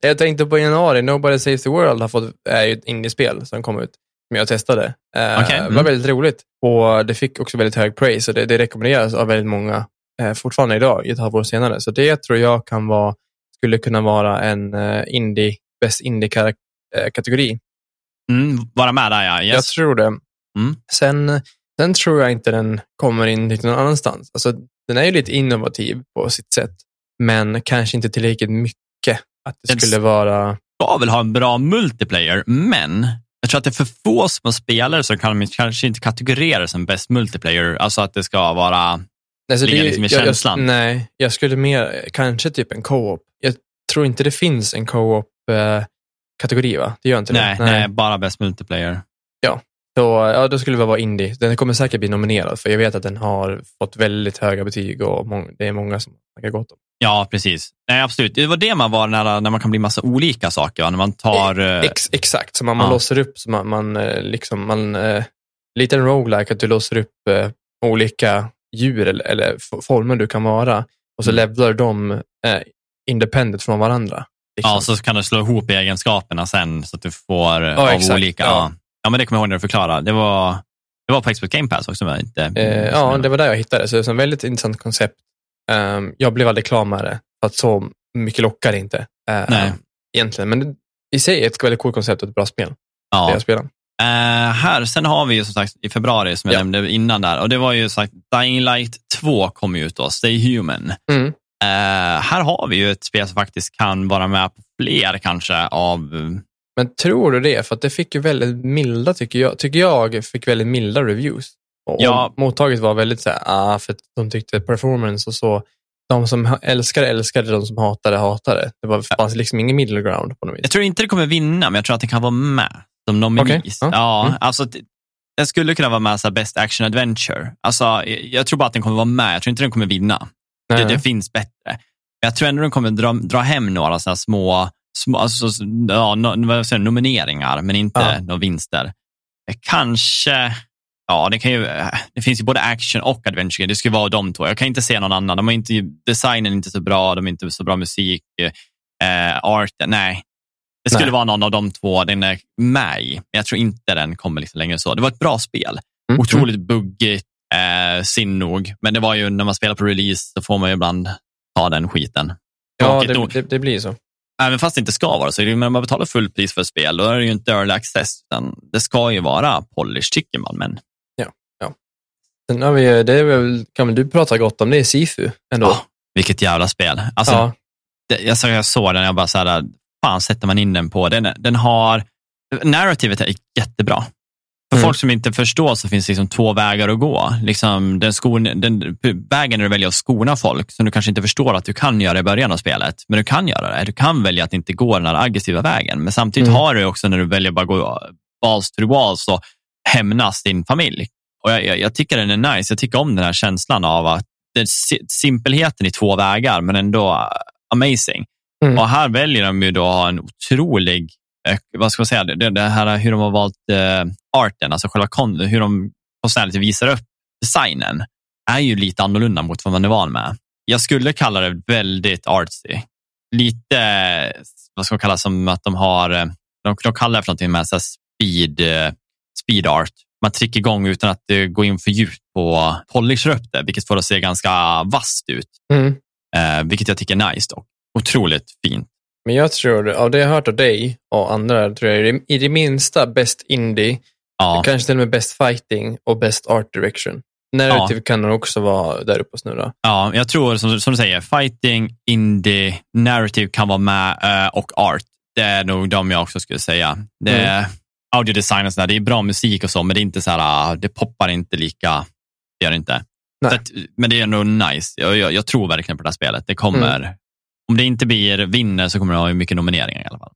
jag tänkte på januari, Nobody Saves the World har fått, är ju ett indiespel som kom ut, som jag testade. Eh, Okej, Det var mm. väldigt roligt och det fick också väldigt hög praise och det, det rekommenderas av väldigt många eh, fortfarande idag, ett halvår senare. Så det tror jag kan vara, skulle kunna vara en eh, indie, bäst indie-kategori. Mm, vara med där ja. Jag Yes. tror det. Mm. Sen, sen tror jag inte den kommer in någon annanstans. Alltså, den är ju lite innovativ på sitt sätt, men kanske inte tillräckligt mycket att det Den skulle vara... ska väl ha en bra multiplayer, men jag tror att det är för få små spelare som kan kanske inte kategorera som bäst multiplayer. Alltså att det ska vara... Alltså, ligga är- liksom i jag, känslan. Jag, nej, jag skulle mer, kanske typ en co-op. Jag tror inte det finns en co-op-kategori, va? Det gör inte Nej, det? nej. bara bäst multiplayer. Så, ja, då skulle det vara indie. Den kommer säkert bli nominerad, för jag vet att den har fått väldigt höga betyg och mång- det är många som snackar gott om Ja, precis. Nej, absolut. Det var det man var när, när man kan bli massa olika saker. va? När man tar... eh, Ex, exakt, så man, man ja. låser upp, så man, man eh, liksom, man, eh, lite en roguelike att du låser upp eh, olika djur eller, eller former du kan vara och så Mm. levlar de eh, independent från varandra. Liksom. Ja, så kan du slå ihop egenskaperna sen så att du får eh, av exakt, olika. ja. Ja. ja, men det kommer jag ihåg när du förklarade. Det var, det var på Xbox Game Pass också, men inte... eh, ja, det var där jag hittade så det är ett väldigt intressant koncept. Ehm, jag blev aldrig klar med det, för att så mycket lockar det inte eh, Nej. egentligen. Men det, i sig är det ett väldigt coolt koncept och ett bra spel. Det ja. jag spelar. Eh, här, sen har vi ju som sagt i februari, som jag Ja. nämnde innan där, och det var ju sagt Dying Light 2 kom ut då, Stay Human. Mm. Eh, här har vi ju ett spel som faktiskt kan vara med på fler kanske av... Men tror du det? För att det fick ju väldigt milda, tycker jag, tycker jag fick väldigt milda reviews. Och, Ja. mottaget var väldigt så här, ah, för att de tyckte performance och så. De som älskade älskade, de som hatade hatade. Det var, fanns liksom ingen middle ground på något vis. Jag tror inte det kommer vinna, men jag tror att det kan vara med som nominees. Okej, ja. Ja, Mm. alltså, den skulle kunna vara med så här Best Action Adventure. Alltså, jag- tror bara att den kommer vara med. Jag tror inte den kommer vinna. Det, det finns bättre. Men jag tror ändå den kommer dra, dra hem några sådana små, små alltså, så- ja, no, säger, nomineringar, men inte Ja. några vinster. Kanske, ja, det, kan ju, det finns ju både action och adventure. Det skulle vara de två. Jag kan inte se någon annan. De har inte, designen är inte så bra, de har inte så bra musik, eh, art, nej. Det skulle Nej. vara någon av de två den är med i, men jag tror inte den kommer liksom längre så. Det var ett bra spel. Mm. Otroligt buggigt, eh, sin nog. Men det var ju när man spelar på release så får man ju ibland ta den skiten. Ja, det, det, det blir så. Även fast det inte ska vara så. När man betalar full pris för ett spel, då är det ju inte early access. Det ska ju vara polish, tycker man. Men Sen har vi, det väl, kan väl du prata gott om, det är Sifu ändå. Ja, vilket jävla spel. Alltså, ja. det, jag, jag såg den jag bara så här, fan sätter man in den på? Den, den har, narrativet är jättebra. För Mm. folk som inte förstår så finns det liksom två vägar att gå. Liksom den skon, den, vägen när du väljer att skona folk som du kanske inte förstår att du kan göra i början av spelet. Men du kan göra det. Du kan välja att inte gå den här aggressiva vägen. Men samtidigt Mm. har du också när du väljer bara gå balls to the walls och hämnas din familj. Och jag, jag, jag, tycker den är nice. Jag tycker om den här känslan av att det simpelheten i två vägar, men ändå amazing. Mm. Och här väljer de ju då att ha en otrolig, eh, vad ska man säga, det, det här hur de har valt uh, arten, alltså själva kon, hur de konstnärligt visar upp designen, är ju lite annorlunda mot vad man är van med. Jag skulle kalla det väldigt artsy. Lite, vad ska man kalla som att de har, eh, de, de kallar det för någonting med så speed, speed art. Man trycker igång utan att går in för djupt på polishar upp det, vilket får det att se ganska vasst ut. Mm. Eh, vilket jag tycker är nice dock. Otroligt fint. Men jag tror, av det jag har hört av dig och andra, tror jag i det minsta bäst indie, ja. kanske till och med bäst fighting och bäst art direction. Narrative ja. kan nog också vara där uppe och snurra. Ja, jag tror som, som du säger, fighting, indie, narrative kan vara med uh, och art. Det är nog de jag också skulle säga. Det är mm. audiodesign och sådär, det är bra musik och så, men det är inte så här, ah, det poppar inte lika, det gör det inte. Att, men det är ändå nice. Jag, jag, jag, tror verkligen på det här spelet. Det kommer, mm. Om det inte blir vinner så kommer det ha mycket nomineringar i alla fall.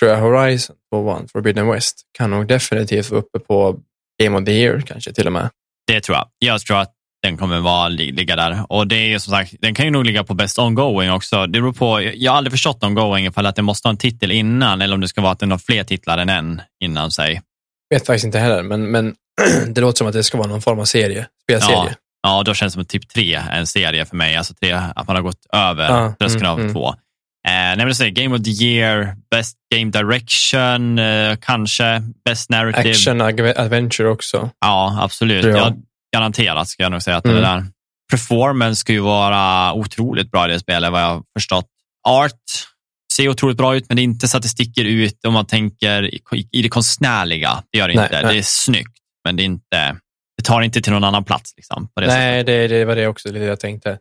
Tror jag Horizon på One, Forbidden West, kan nog definitivt vara uppe på Game of the Year kanske till och med. Det tror jag. Jag tror att den kommer vara, ligga där. Och det är som sagt, den kan ju nog ligga på Best Ongoing också. Det beror på, jag har aldrig förstått Ongoing ifall att den måste ha en titel innan eller om det ska vara att den har fler titlar än en innan sig. Jag vet faktiskt inte heller, men, men det låter som att det ska vara någon form av serie, spelserie. Ja, ja då känns det som typ tre en serie för mig. Alltså tre, att man har gått över ja, tröskeln mm, av två. Eh, nej, men säga, Game of the year, Best Game Direction, eh, kanske Best Narrative. Action Adventure också. Ja, absolut. Ja. Jag, garanterat ska jag nog säga att mm. det där. Performance ska ju vara otroligt bra i det spelet vad jag har förstått. Art ser otroligt bra ut, men det är inte så att det sticker ut om man tänker i det konstnärliga. Det gör det nej, inte. Nej. Det är snyggt, men det, är inte, tar inte till någon annan plats. Liksom, nej, det, det, var det också det jag tänkte.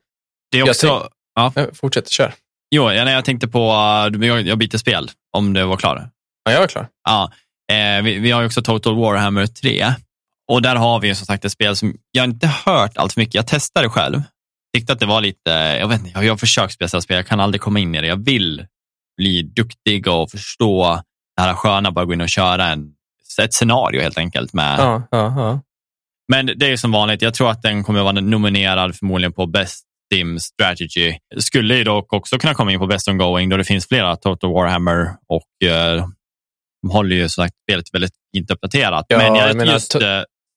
Det är också, jag ja. Fortsätt, kör. Jo, jag, jag tänkte på, uh, jag, jag byter spel, om det var klart. Ja, jag är klar. Ja, eh, vi, vi, har också Total Warhammer 3. Och där har vi som sagt ett spel som jag inte hört allt för mycket. Jag testade själv. Tyckte att det var lite, jag vet inte, jag har försökt spela spel, jag kan aldrig komma in i det. Jag vill bli duktig och förstå det här sköna, bara gå in och köra en, ett scenario helt enkelt. Med. Ja, ja, ja. Men det är som vanligt, jag tror att den kommer att vara nominerad förmodligen på Best Sim Strategy. Skulle ju dock också kunna komma in på Best Ongoing då det finns flera Total Warhammer och eh, de håller ju som sagt spelet väldigt fint uppdaterat. Ja, men jag, just eh,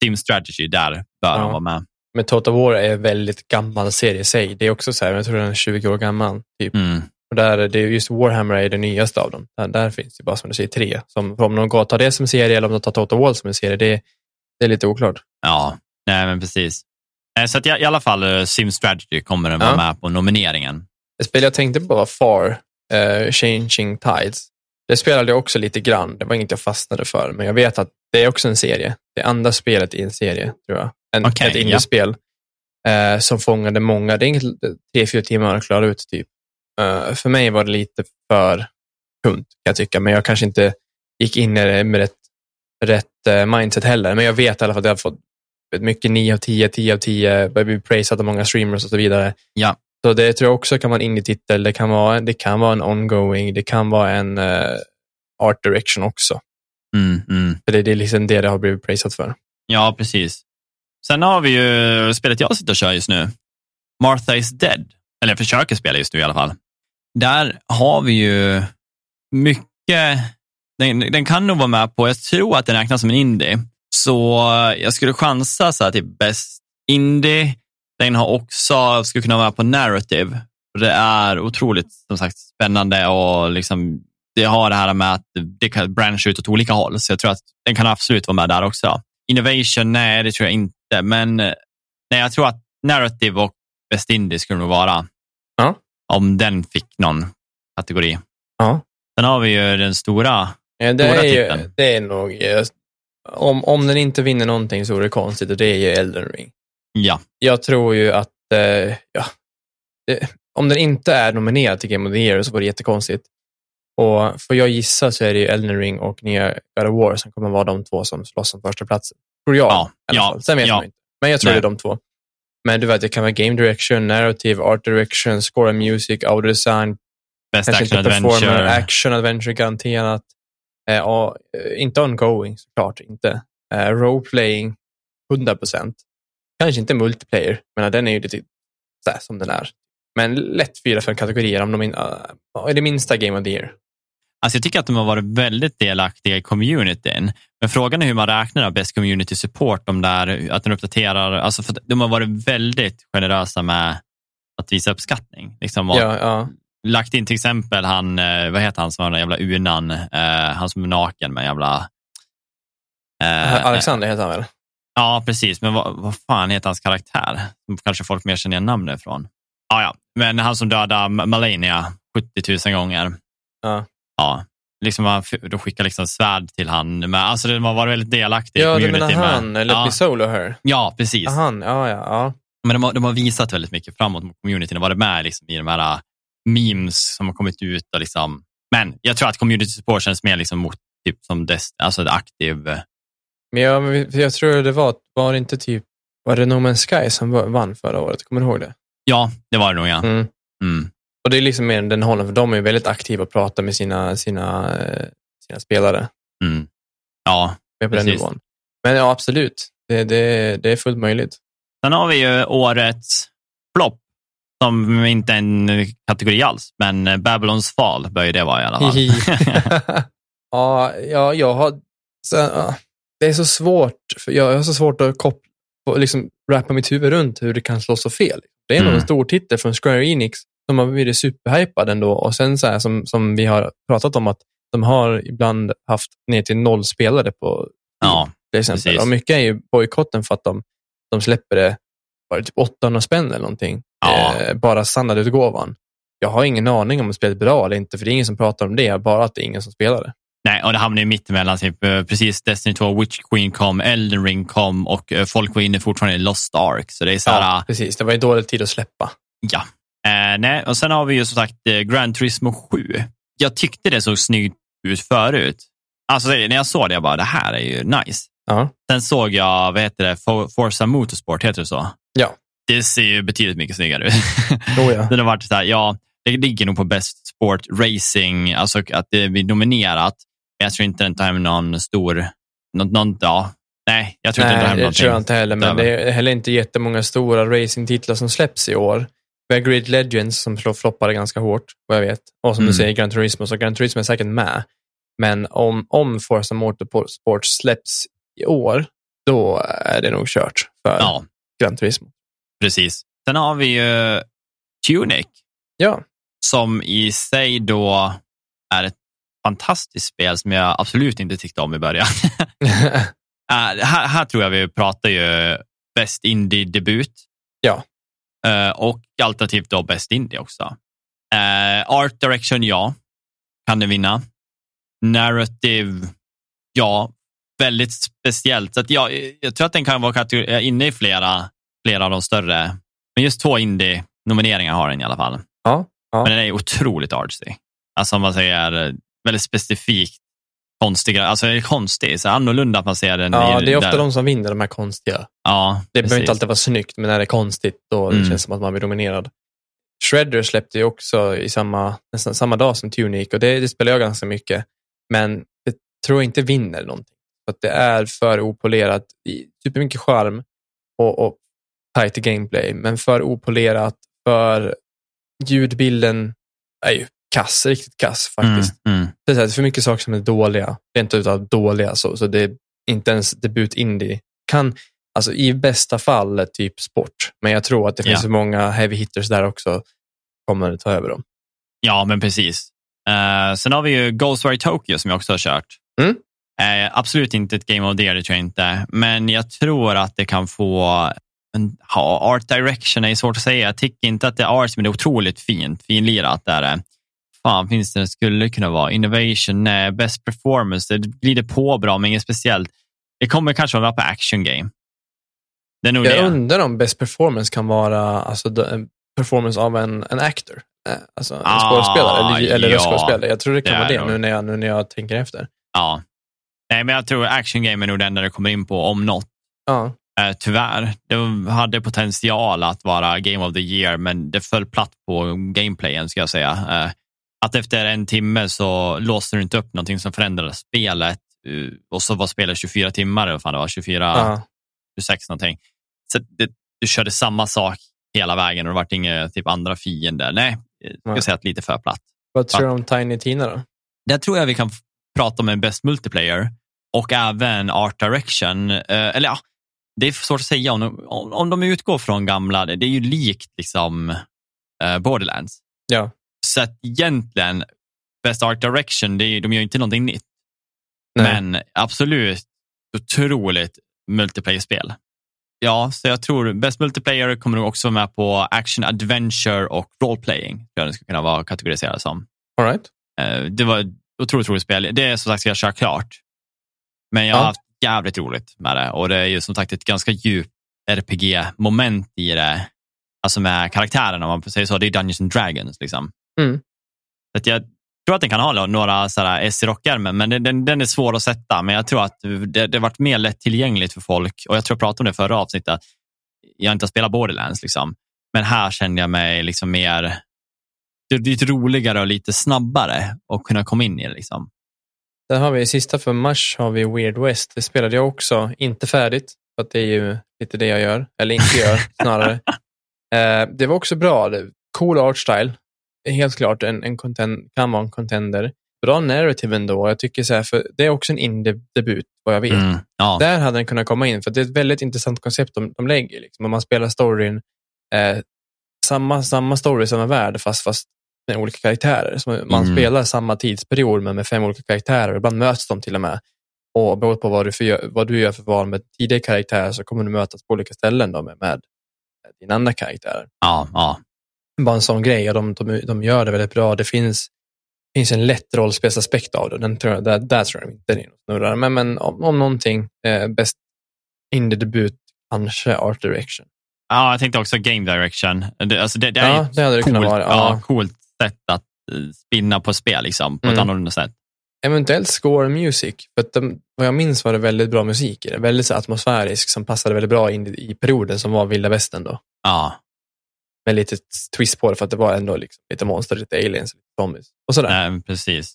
Sim Strategy, där bör ja. han vara med. Men Total War är en väldigt gammal serie i sig. Det är också så här, jag tror den är 20 år gammal. Typ. Mm. Och där, det är just Warhammer är det nyaste av dem. Där, där finns det bara som du säger tre. Som, om de tar det som serie eller om de tar Total War som en serie, det, det är lite oklart. Ja, nej men precis. Så att i, alla fall eh, Sim Strategy kommer den vara ja. med på nomineringen. Ett spel jag tänkte på var Far, uh, Changing Tides. Det spelade jag också lite grann. Det var inget jag fastnade för, men jag vet att det är också en serie. Det andra spelet i en serie, tror jag. En, okay, ett indiespel ja. eh, som fångade många. Det är inget tre, fyra timmar att klara ut. typ. Uh, för mig var det lite för tunt, kan jag tycka. Men jag kanske inte gick in i det med rätt, rätt uh, mindset heller. Men jag vet i alla fall att jag har fått mycket 9 av 10, 10 av 10, börjar bli praisat av många streamers och så vidare. Ja. Så det tror jag också kan vara en indie-titel. Det kan vara, det kan vara en ongoing, det kan vara en uh, art direction också. Mm, mm. För det, det är liksom det det har blivit praisat för. Ja, precis. Sen har vi ju spelet jag sitter och kör just nu. Martha is dead. Eller jag försöker spela just nu i alla fall. Där har vi ju mycket, den, den kan nog vara med på, jag tror att den räknas som en indie. Så jag skulle chansa så här till bäst indie. Den har också, skulle kunna vara med på narrative. Det är otroligt som sagt spännande och liksom det har det här med att det kan branscha ut åt olika håll. Så jag tror att den kan absolut vara med där också. Innovation, nej, det tror jag inte. Men nej, jag tror att narrative och Best Indie skulle nog vara. Ja. Om den fick någon kategori. Ja. Sen har vi ju den stora, ja, det är. Ju, det är nog, eh, om, om den inte vinner någonting så är det konstigt och det är ju Elden Ring. Ja. Jag tror ju att, eh, ja, det, om den inte är nominerad till Game of the Year så var det jättekonstigt. Och för jag gissa så är det ju Elden Ring och nya God of War som kommer vara de två som slåss om första platsen. Tror jag ja, fall. Sen vet ja. man inte. Men jag tror Nej. det är de två. Men du vet, det kan vara game direction, narrative, art direction, score music, audio design. Best action adventure. Action adventure garanterat. Eh, och, eh, inte ongoing såklart, inte. Eh, roleplaying, 100 procent. Kanske inte multiplayer, men den är ju lite så här, som den är. Men lätt fyra, fem kategorier om de in, uh, är det minsta Game of the Year. Alltså jag tycker att de har varit väldigt delaktiga i communityn. Men frågan är hur man räknar av best community support, de där, att de uppdaterar. Alltså för de har varit väldigt generösa med att visa uppskattning. Liksom, ja, ja. Lagt in till exempel han, eh, vad heter han som har den jävla unan, eh, han som är naken med jävla... Eh, Alexander heter han väl? Ja, precis. Men vad, vad fan heter hans karaktär? Kanske folk mer känner igen namnet ifrån. Ja, ja. Men han som dödade Malenia 70 000 gånger. Ja. Ja, liksom, de skickar liksom svärd till han. Men, alltså, de har varit väldigt delaktiga ja, i community. Ja, du menar han, med, eller ja. Solo här? Ja, precis. Han, ja, ja, ja. Men de har, de har visat väldigt mycket framåt mot communityn och varit med liksom, i de här memes som har kommit ut. Och liksom. Men jag tror att community support känns mer liksom mot typ som dest, alltså aktiv. Äh. Men jag, jag tror det var, var det inte typ, var det No Man's Sky som vann förra året? Kommer du ihåg det? Ja, det var det nog ja. Mm. Mm. Och det är liksom mer den hållen, för de är väldigt aktiva och pratar med sina, sina, äh, sina spelare. Mm. Ja, på precis. den nivån. Men ja, absolut. Det, det, det är fullt möjligt. Sen har vi ju årets flopp, som inte är en kategori alls, men Babylons fall bör ju det vara i alla fall. ja, ja, jag har... Så, det är så svårt, för jag har så svårt att koppla, liksom, rappa mitt huvud runt hur det kan slå så fel. Det är mm. en stor titel från Square Enix som har blivit superhypad ändå och sen så här, som, som vi har pratat om att de har ibland haft ner till noll spelare på ja, till exempel. Precis. Och mycket är ju bojkotten för att de de släpper det, var det typ 800 spänn eller någonting? Ja. Eh, bara standardutgåvan. Jag har ingen aning om spelet är bra eller inte, för det är ingen som pratar om det, bara att det är ingen som spelar det. Nej, och det hamnar ju mittemellan. Typ, eh, precis Destiny 2, Witch Queen kom, Elden Ring kom och eh, folk var inne fortfarande i Lost Ark. Så det är så här, ja, precis. Det var ju dålig tid att släppa. Ja. Eh, nej, och sen har vi ju som sagt eh, Grand Turismo 7. Jag tyckte det såg snyggt ut förut. Alltså när jag såg det, jag bara, det här är ju nice. Ja. Sen såg jag, vad heter det, Forza Motorsport, heter det så? Ja. Det ser ju betydligt mycket snyggare ut. Oh, ja. Den har varit så här, ja, det ligger nog på Best Sport Racing, alltså att det blir nominerat. Jag tror inte den tar hem någon stor, någon, någon ja, nej, jag tror nej, inte den tar hem någonting. det tror jag inte heller, men det är heller inte jättemånga stora racingtitlar som släpps i år. Vi har Grid Legends som floppade ganska hårt, vad jag vet. Och som mm. du säger, Gran Turismo, så Gran Turismo är säkert med. Men om, om Forza Motorsport släpps i år, då är det nog kört för ja. Gran Turismo. Precis. Sen har vi ju Tunic. Ja. Som i sig då är ett fantastiskt spel som jag absolut inte tyckte om i början. uh, här, här, tror jag vi pratar ju Best Indie-debut. Ja. Uh, och alternativt då Best Indie också. Uh, Art Direction, ja. Kan den vinna. Narrative, ja väldigt speciellt. Så jag, jag tror att den kan vara inne i flera, flera av de större. Men just två indie-nomineringar har den i alla fall. Ja, ja. Men den är otroligt artsy. Alltså om man säger väldigt specifikt konstiga, alltså är konstig, så annorlunda att man ser den. Ja, i, det är ofta där. de som vinner de här konstiga. Ja, det behöver inte alltid vara snyggt, men när det är konstigt då mm. det känns som att man blir dominerad. Shredder släppte ju också i samma, nästan samma dag som Tunic och det, det spelar jag ganska mycket. Men det tror jag inte vinner någonting. För att det är för opolerat. Supermycket charm och, och tight gameplay, men för opolerat, för ljudbilden är ju kass, riktigt kass faktiskt. Mm, mm. Det är för mycket saker som är dåliga, rent utav dåliga, så, så det är inte ens debut indie. Kan, alltså i bästa fall typ sport, men jag tror att det finns så många heavy hitters där också kommer ta över dem. Ja, men precis. Uh, sen har vi ju Ghostwire Tokyo som jag också har kört. Mm. Eh, absolut inte ett Game of the Year, det tror jag inte. Men jag tror att det kan få en, ja, Art Direction är svårt att säga. Jag tycker inte att det är art, men det är otroligt fint. Finlirat där. det. Fan, finns det, skulle kunna vara Innovation, nej, Best Performance. Det glider på bra, men inget speciellt. Det kommer kanske vara på Action Game. Det är nog jag det. undrar om Best Performance kan vara alltså, performance av en, en actor. Eh, alltså en ah, skådespelare eller, eller ja, röstskådespelare. Jag tror det kan det vara det nu när, jag, nu när jag tänker efter. Ja, Nej, men jag tror action game är nog den där det kommer in på om något. Ja. Eh, tyvärr. Det hade potential att vara game of the year, men det föll platt på gameplayen ska jag säga. Eh, att efter en timme så låste du inte upp någonting som förändrade spelet eh, och så var spelet 24 timmar, eller fan det var, 24, Ja. 26 någonting. Så det, du körde samma sak hela vägen och det vart inga typ andra fiender. Nej, jag skulle Nej. säga att lite för platt. Vad tror du om Tiny Tina då? Där tror jag vi kan prata om en best multiplayer och även art direction. Eh, eller ja, det är svårt att säga om, de- om, de utgår från gamla, det är ju likt liksom eh, Borderlands. Ja. Så att egentligen, best art direction, det är, de gör inte någonting nytt. Nej. Men absolut otroligt multiplayer-spel. Ja, så jag tror best multiplayer kommer nog också vara med på action, adventure och roleplaying. tror jag det skulle kunna vara kategoriserat som. All right. Eh, Det var ett otroligt roligt spel. Det är som sagt ska jag köra klart. Men jag har Ja. haft jävligt roligt med det och det är ju som sagt ett ganska djupt RPG-moment i det. Alltså med karaktärerna om man säga så. Det är Dungeons and Dragons. Liksom. Mm. Så att jag tror att den kan ha några sådär S i rockärmen, men den, den, är svår att sätta. Men jag tror att det, det har varit mer lättillgängligt för folk. Och jag tror jag pratade om det förra avsnittet. Jag inte har spelat Borderlands, liksom. men här kände jag mig liksom mer det är lite roligare och lite snabbare att kunna komma in i det. Liksom. Där har vi sista för mars har vi Weird West. Det spelade jag också, inte färdigt, för att det är ju lite det jag gör, eller inte gör snarare. Eh, det var också bra, cool art style. Helt klart en, en content, kan vara en contender. Bra narrative ändå. Jag tycker så här, för det är också en indie-debut, vad jag vet. Mm. Ja. Där hade den kunnat komma in, för det är ett väldigt intressant koncept de, de lägger. Liksom. Om man spelar storyn, eh, samma, samma story, samma värld, fast, fast med olika karaktärer. Så man Mm. spelar samma tidsperiod, men med fem olika karaktärer. Ibland möts de till och med. Och beroende på vad du, för, vad du gör för val med tidigare karaktärer så kommer du mötas på olika ställen då med, med dina andra karaktärer. Ja, ja. Bara en sån grej och de, de, de gör det väldigt bra. Det finns, finns en lätt rollspelsaspekt av det. Den tror jag, där, där tror jag inte det är något snurrar. Men, men om, om någonting, eh, bäst indie-debut, kanske Art Direction. ja, jag tänkte också game direction. Det, alltså det, det är Ja, det hade det kunnat vara. ja. Ja. coolt sätt att eh, spinna på spel liksom, på ett Mm. annorlunda sätt. Eventuellt score music. För att de, vad jag minns var det väldigt bra musik i det. Väldigt så atmosfärisk som passade väldigt bra in i, perioden som var vilda västern då. Ja, Med lite twist på det för att det var ändå liksom lite monster, lite aliens, lite zombies och sådär. nej, precis.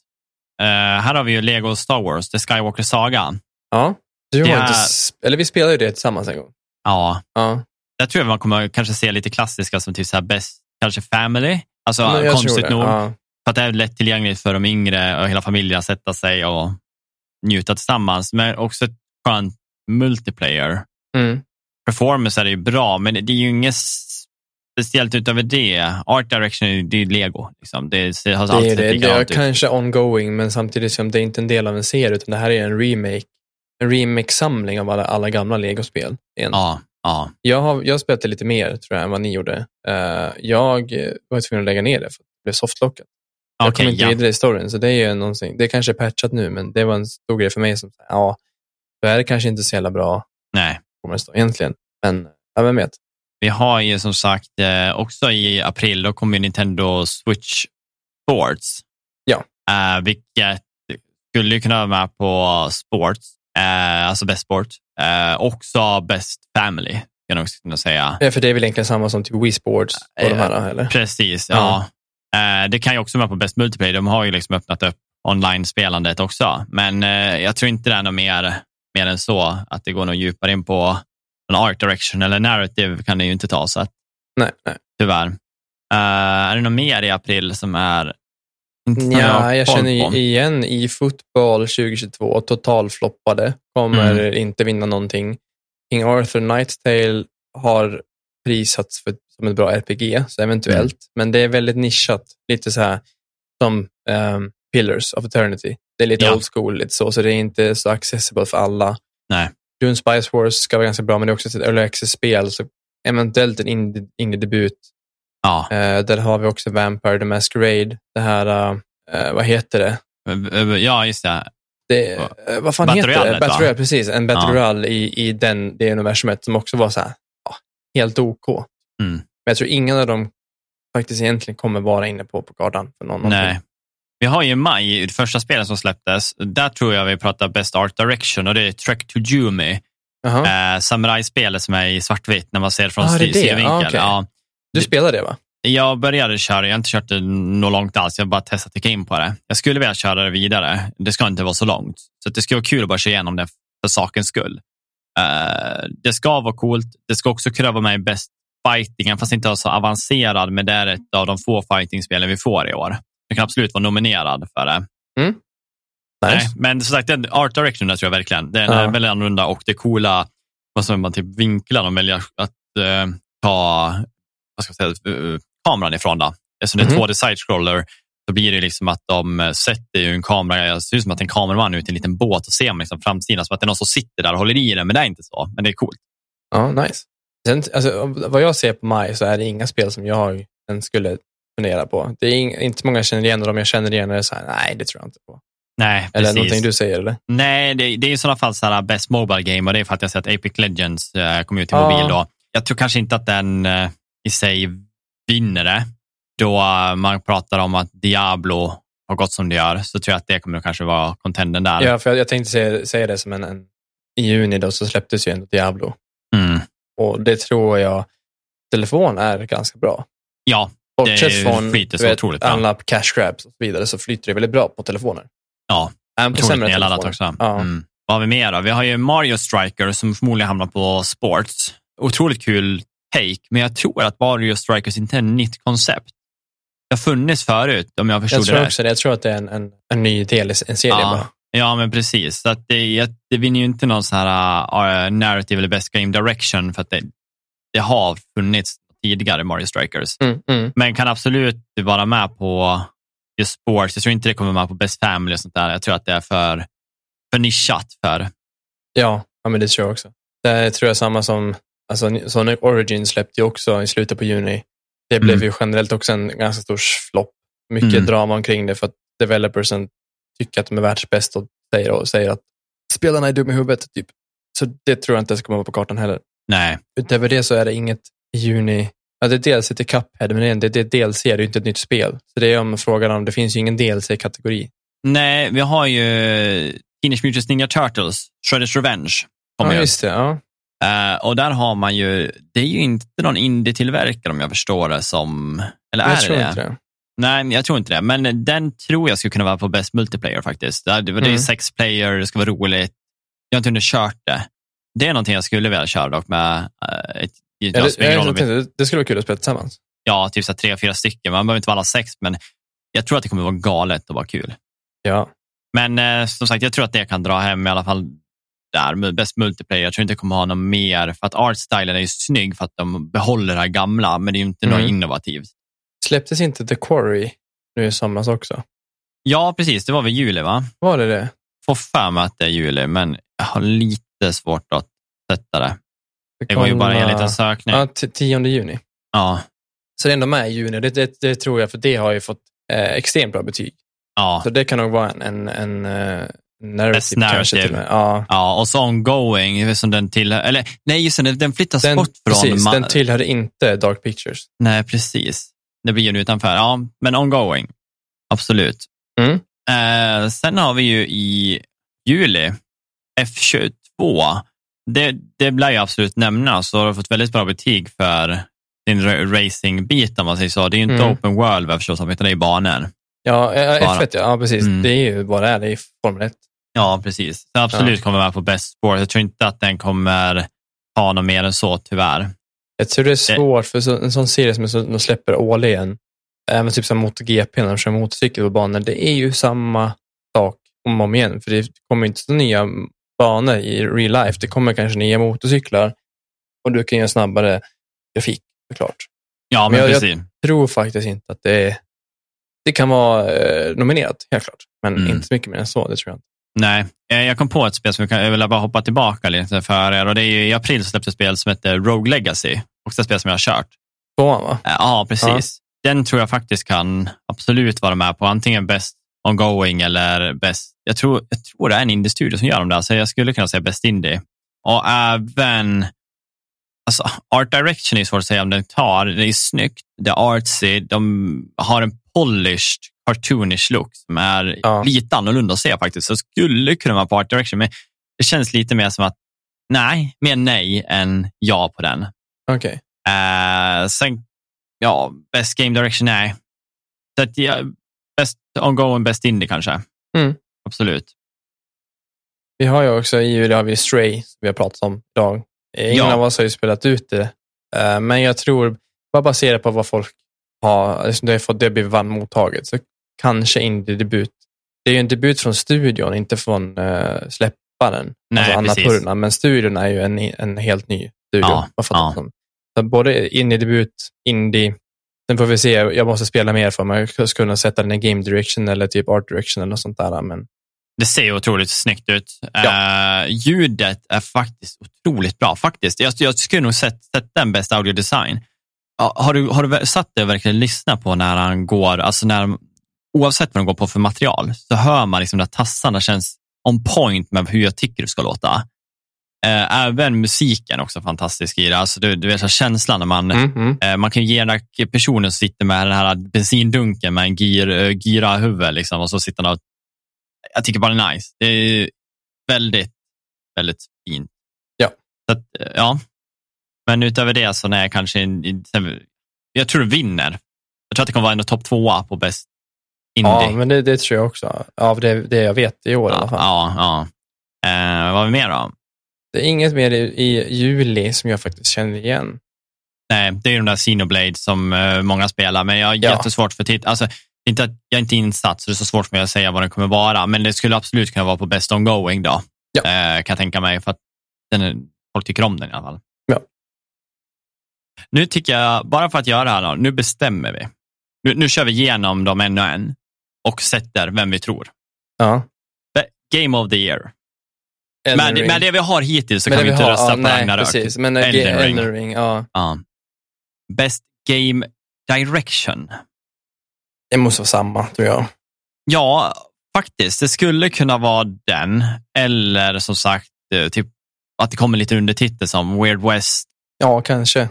Eh, här har vi ju Lego Star Wars, The Skywalker Saga. Ja. Du har inte, är- sp- eller vi spelade ju det tillsammans en gång. Ja, Ja. jag tror man kommer kanske se lite klassiska som typ så här best, kanske family. Alltså Men konstigt nog. Ja. För att det är lättillgängligt för de yngre och hela familjen att sätta sig och njuta tillsammans. Men också ett skönt multiplayer. Mm. Performance är ju bra, men det är ju inget speciellt utöver det. Art direction det är lego. Liksom. Det, det har Det är, det, det är kanske ongoing, men samtidigt som det är inte en del av en serie, utan det här är en remake. En remake-samling av alla, alla gamla legospel. Ja, ja. Jag har jag det lite mer, tror jag, än vad ni gjorde. Eh, jag var tvungen att lägga ner det, för att det blev softlockat. Jag kom inte ja. vidare i storyn, så det är ju någonting. Det kanske är patchat nu, men det var en stor grej för mig. som Ja, då är det kanske inte så jävla bra Nej. egentligen. Men, ja, vem vet. Vi har ju som sagt eh, också i april, då kommer Nintendo Switch Sports. Ja. Eh, vilket skulle kunna vara med på Sports, eh, alltså Best Sport. Eh, också Best Family, kan jag kunna säga. Ja, för det är väl egentligen samma som typ Wii Sports och de här, eller? Precis, ja. Eh, det kan ju också vara på Best Multiplayer. De har ju liksom öppnat upp online-spelandet också. Men eh, jag tror inte det är något mer, mer än så, att det går något djupare in på en art direction eller narrative kan det ju inte ta. Så att, Nej, nej. tyvärr. Eh, är det något mer i april som är inte Ja, jag känner igen i fotboll 2022, totalfloppade, kommer Mm. inte vinna någonting. King Arthur Knight's Tale har prisats för, som ett bra RPG, så eventuellt. Mm. Men det är väldigt nischat, lite så här som ehm, Pillars of Eternity. Det är lite Ja. old school, lite så, så det är inte så accessible för alla. Nej. Dune Spice Wars ska vara ganska bra, men det är också ett early access-spel, så eventuellt en indie- indie-debut. Ja, Eh, där har vi också Vampire the Masquerade, det här, eh, vad heter det? eh, ja, just det. det eh, vad fan Battle heter Royale, det? Battle? Royale, precis. En Battle Ja. Royale i, i den, det universumet som också var så här, ja, helt OK. Mm. Men jag tror ingen av dem faktiskt egentligen kommer vara inne på, på kartan. För någon, Nej. någonting. Vi har ju maj, det första spelet som släpptes, där tror jag vi pratar Best Art Direction och det är Trek to Jumi. Jaha. Eh, Samurajspelet som är i svartvitt när man ser från Ah, synvinkel. Ah, okej. ja, Du spelar det va? Jag började köra, jag har inte kört det något långt alls, jag har bara testat att in på det. Jag skulle vilja köra det vidare, det ska inte vara så långt. Så det ska vara kul att bara köra igenom det för sakens skull. Uh, det ska vara coolt, det ska också kräva mig bäst fightingen, fast inte så avancerad, men det är ett av de få fightingspelen vi får i år. Jag kan absolut vara nominerad för det. Mm. Nice. Nej, men som sagt, den art direction tror jag verkligen. Den ja. är väldigt annorlunda och det coola, vad säger man, typ vinklar de väljer att uh, ta vad ska jag säga, uh, kameran ifrån. Då. Eftersom det är mm. 2D side-scroller så blir det liksom att de sätter ju en kamera, det ser ut som att en kameraman ute i en liten båt och ser man liksom framsidan som att det är någon som sitter där och håller i den, men det är inte så. Men det är coolt. Ja, nice. Sen, alltså, vad jag ser på Maj så är det inga spel som jag skulle fundera på. Det är inte många jag känner igen och de jag känner igen är så här, nej, det tror jag inte på. Nej, eller precis. någonting du säger? Eller? Nej, det, det är i sådana fall så här Best Mobile Game och det är för att jag sett Apex Legends äh, kom ut till mobil. Då. Jag tror kanske inte att den i sig vinner det. Då äh, man pratar om att Diablo har gått som det gör så tror jag att det kommer kanske vara contenden där. Ja, för jag, jag tänkte säga, säga det som en, en, i juni då så släpptes ju ändå Diablo. Mm. Och det tror jag, telefon är ganska bra. Ja, Bortsett från vet, alla cash grabs och så vidare så flyter det väldigt bra på telefoner. Ja, otroligt nedladdat också. Ja. Mm. Vad har vi mer då? Vi har ju Mario Striker som förmodligen hamnar på Sports. Otroligt kul take, men jag tror att Mario Strikers inte är ett nytt koncept. Det har funnits förut om jag förstod jag tror det också det. Jag tror att det är en, en, en ny del en serie ja. bara. Ja, men precis. Så att det, det vinner ju inte någon sån här uh, narrative eller best game direction för att det, det har funnits tidigare Mario Strikers. Mm, mm. Men kan absolut vara med på just sports. Jag tror inte det kommer med på Best Family och sånt där. Jag tror att det är för, för nischat för. Ja, ja, men det tror jag också. Det tror jag samma som alltså, Sonic Origins släppte ju också i slutet på juni. Det blev mm. ju generellt också en ganska stor flopp. Mycket mm. drama omkring det för att developersen tycker att de är världsbäst och säger, och säger att spelarna är dumma i huvudet. Typ. Så det tror jag inte ska vara på kartan heller. Nej. Utöver det så är det inget i juni. Ja, det är DLC till Cuphead, men det är DLC, det är inte ett nytt spel. Så det är om frågan om, det finns ju ingen DLC-kategori. Nej, vi har ju Teenage Mutant Ninja Turtles, Shredder's Revenge. Ja, just det. Ja. Uh, och där har man ju, det är ju inte någon indie-tillverkare om jag förstår det som, eller jag är tror det inte det? Nej, jag tror inte det. Men den tror jag skulle kunna vara på bäst multiplayer faktiskt. Det, det är mm. sex player, det ska vara roligt. Jag har inte hunnit kört det. Det är någonting jag skulle vilja köra dock med uh, ett Ja, det, jag tänkte, det skulle vara kul att spela tillsammans. Ja, typ så tre, fyra stycken. Man behöver inte vara alla sex, men jag tror att det kommer vara galet och vara kul. Ja. Men eh, som sagt, jag tror att det kan dra hem i alla fall där, bäst multiplayer. Jag tror inte det kommer ha något mer, för att artstylen är ju snygg för att de behåller det här gamla, men det är ju inte mm. något innovativt. Släpptes inte The Quarry nu i somras också? Ja, precis. Det var väl juli, va? Var det det? Får för mig att det är juli, men jag har lite svårt att sätta det. Det, var ju bara en liten sökning. Ja, 10 juni. Ja. Så det är ändå med i juni. Det, det, det, tror jag, för det har ju fått eh, extremt bra betyg. Ja. Så det kan nog vara en, en, en uh, narrative, narrative. Till ja. ja, och så ongoing, som den tillhör, eller nej, just det, den flyttas den, bort från... Precis, den tillhör inte Dark Pictures. Nej, precis. Det blir ju utanför. Ja, men ongoing. Absolut. Mm. Eh, sen har vi ju i juli F22 det, det blir jag absolut nämna, så har du fått väldigt bra betyg för din racingbit om man säger så. Det är ju inte mm. open world vad jag förstår, utan det är banor. Ja, F1 ja, ja precis. Mm. Det är ju vad det är, det är Formel 1. Ja, precis. Så absolut ja. kommer med på Best Sport. Jag tror inte att den kommer ha något mer än så, tyvärr. Jag tror det är svårt, för en sån serie som de släpper årligen, även typ som MotoGP när de kör motorcykel på banor, det är ju samma sak om och om igen, för det kommer inte så nya banor i real life. Det kommer kanske nya motorcyklar och du kan göra snabbare grafik såklart. Ja, men, men jag, jag, tror faktiskt inte att det är det kan vara eh, nominerat, helt klart. Men mm. inte så mycket mer än så, det tror jag inte. Nej, eh, jag kom på ett spel som jag vill bara hoppa tillbaka lite för er. Och det är ju, I april släpptes ett spel som heter Rogue Legacy. Också ett spel som jag har kört. Tvåan, va? Eh, ja, precis. Ja. Den tror jag faktiskt kan absolut vara med på antingen bäst ongoing eller bäst. Jag tror, jag tror det är en indie-studio som gör dem där, så jag skulle kunna säga bäst indie. Och även Alltså, art direction är svårt att säga om den tar. Det är snyggt, det är artsy, de har en polished, cartoonish look som är ja. lite annorlunda att se faktiskt. Så skulle kunna vara på art direction, men det känns lite mer som att nej, mer nej än ja på den. Okej. Okay. Uh, sen ja, best game direction, nej. Så att, ja, best ongoing, best indie kanske. Mm. Absolut. Vi har ju också i juli har vi Stray, som vi har pratat om idag. Ingen Ja. av oss har ju spelat ut det, Eh, men jag tror, bara baserat på vad folk har, liksom det har fått det blivit varmt mottaget, så kanske indie-debut. Det är ju en debut från studion, inte från uh, släpparen, Nej, alltså precis. Annapurna, men studion är ju en, en helt ny studio. Ja, ja. jag. Så både indie-debut, indie, sen får vi se, jag måste spela mer för mig att kunna sätta den i game direction eller typ art direction eller något sånt där. Men Det ser otroligt snyggt ut. Ja. Eh, ljudet är faktiskt otroligt bra. Faktiskt. Jag, jag skulle nog sett, sett den bäst audio design. Ja, Har du, har du satt dig och verkligen lyssnat på när han går, alltså när, oavsett vad de går på för material, så hör man liksom att tassarna känns on point med hur jag tycker det ska låta. Eh, även musiken också fantastisk i det. Alltså, du, du vet, så känslan när man, mm, mm. eh, man kan ge den här personen som sitter med den här bensindunken med en gir, eh, gira huvud liksom, och så sitter han och jag tycker bara det är nice. Det är väldigt, väldigt fint. Ja. Så att, ja. Men utöver det så nej, kanske en- sen- jag tror du vinner. Jag tror att det kommer vara en topp tvåa på bäst indie. Ja, men det, det tror jag också. Av det, det jag vet i år i alla ja, fall. ja, ja. Eh, vad har vi mer då? Det är inget mer i, i juli som jag faktiskt känner igen. Nej, det är de där Xenoblade som eh, många spelar, men jag har Ja. jättesvårt för titt. Alltså, inte att jag är inte insatt, så det är så svårt för mig att säga vad den kommer vara, men det skulle absolut kunna vara på Best ongoing då, Ja. eh, kan jag tänka mig, för att den folk tycker om den i alla fall. Ja. Nu tycker jag, bara för att göra det här, då, nu bestämmer vi. Nu, nu kör vi igenom dem en och en och sätter vem vi tror. Ja. Game of the year. Med, med det vi har hittills så Med kan vi inte har, rösta ja, på nej, Ragnarök. Precis, men Elden Elden, Ring. Elden Ring, ja. Ja. Best game direction. Det måste vara samma, tror jag. Ja, faktiskt. Det skulle kunna vara den. Eller som sagt, eh, typ att det kommer lite undertitel som Weird West Ja, kanske.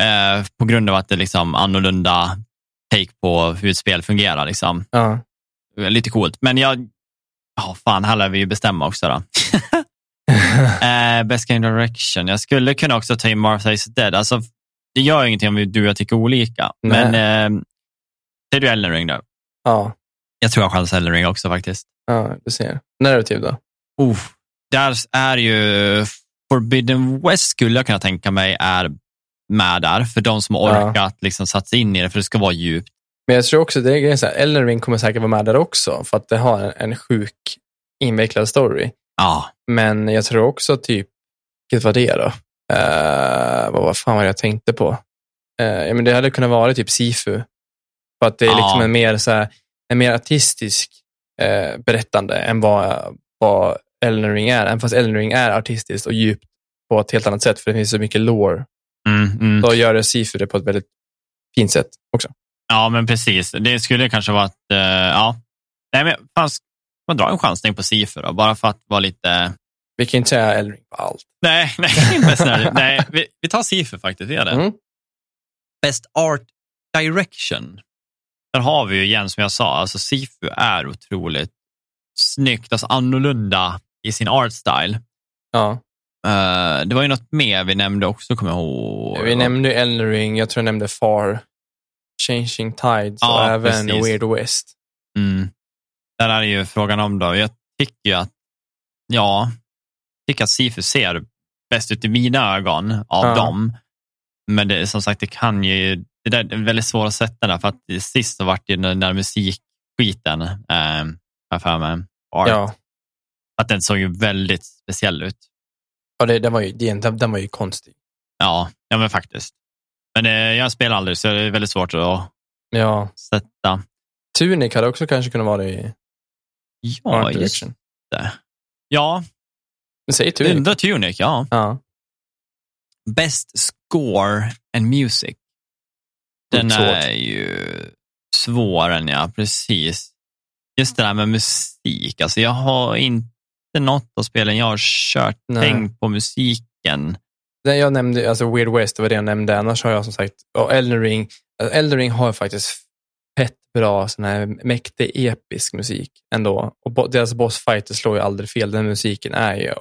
eh, på grund av att det är liksom annorlunda take på hur ett spel fungerar. Liksom. Ja. Lite coolt. Men jag, ja fan, här lär vi ju bestämma också då. eh, Best Game Direction. Jag skulle kunna också ta in Martha is Dead. Alltså, det gör ingenting om vi- du och jag tycker olika. Nej. Men eh, säger du Elden Ring då? ja. Jag tror jag chansar Elden Ring också faktiskt. ja, du ser. Narrativ då? Oh, där är ju Forbidden West skulle jag kunna tänka mig är med där för de som har Ja. orkat liksom satsa in i det för det ska vara djupt. Men jag tror också det är grejen så här, Elden Ring kommer säkert vara med där också, för att det har en, en sjuk invecklad story. Ja, Men jag tror också typ, vilket var det då? Uh, vad vad fan var det jag tänkte på? Uh, ja, men det hade kunnat vara typ Sifu. För att det är Ja. liksom en mer, så här, en mer artistisk eh, berättande än vad, vad Elden Ring är. Även fast Elden Ring är artistiskt och djupt på ett helt annat sätt, för det finns så mycket lore. mm, mm. Då gör det Sifu det på ett väldigt fint sätt också. Ja men precis. Det skulle kanske vara att, eh, ja. Nej, men fan, man dra en chansning på Sifu då, bara för att vara lite, Vi kan inte säga Elden Ring på allt. nej, nej, nej vi, vi tar Sifu faktiskt, vi gör det. Mm. Best Art Direction. Där har vi ju igen, som jag sa, alltså Sifu är otroligt snyggt, alltså annorlunda i sin art style. Ja. Eh, det var ju något mer vi nämnde också, kommer jag ihåg. Vi nämnde ju Elden Ring, jag tror jag nämnde Far, Changing Tides Ja, och även precis. Weird West. Mm. Där är ju frågan om då, jag tycker ju att, ja, jag tycker att Sifu ser bäst ut i mina ögon av Ja. dem. Men det, som sagt, det kan ju, det där är väldigt svårt att sätta där, för att sist så vart det den där musikskiten, eh, för mig. Art. Ja, Att den såg ju väldigt speciell ut. och det, den, var ju, den, den var ju konstig. Ja, ja men faktiskt. Men eh, jag spelar aldrig, så det är väldigt svårt att Ja. sätta. Tunic hade också kanske kunnat vara i Ja, Art just Direction. det. Ja, Men säg Tunic. Tunic, ja. Ja. Best Score and Music. Den Svårt. är ju svår, än ja, precis. Just det där med musik, alltså jag har inte något av spelen jag har kört Nej. tänkt på musiken. Den jag nämnde, alltså Weird West, det var det jag nämnde. Annars har jag som sagt, och Elden Ring, alltså Elden Ring har faktiskt fett bra sån här mäktig episk musik ändå. Och bo, deras bossfighter slår ju aldrig fel. Den musiken är ju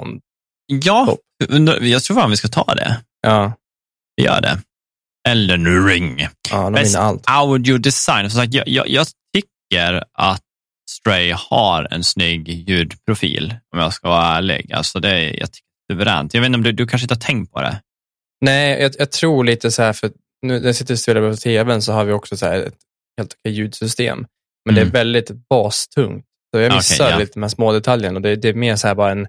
on, Ja, undrar- jag tror fan vi ska ta det. ja. Vi gör det. Elden ring. Ja, de Best allt. audio design. Som sagt, jag, jag, jag tycker att Stray har en snygg ljudprofil, om jag ska vara ärlig. Alltså det jag tycker suveränt. Jag vet inte om du, du kanske inte har tänkt på det? Nej, jag, jag tror lite så här, för nu när jag sitter och spelar på tvn så har vi också så ett helt okej ljudsystem. Men det Mm. är väldigt bastungt. Så jag Okej, missar ja. lite de här små detaljerna. Och det, det är mer så här bara en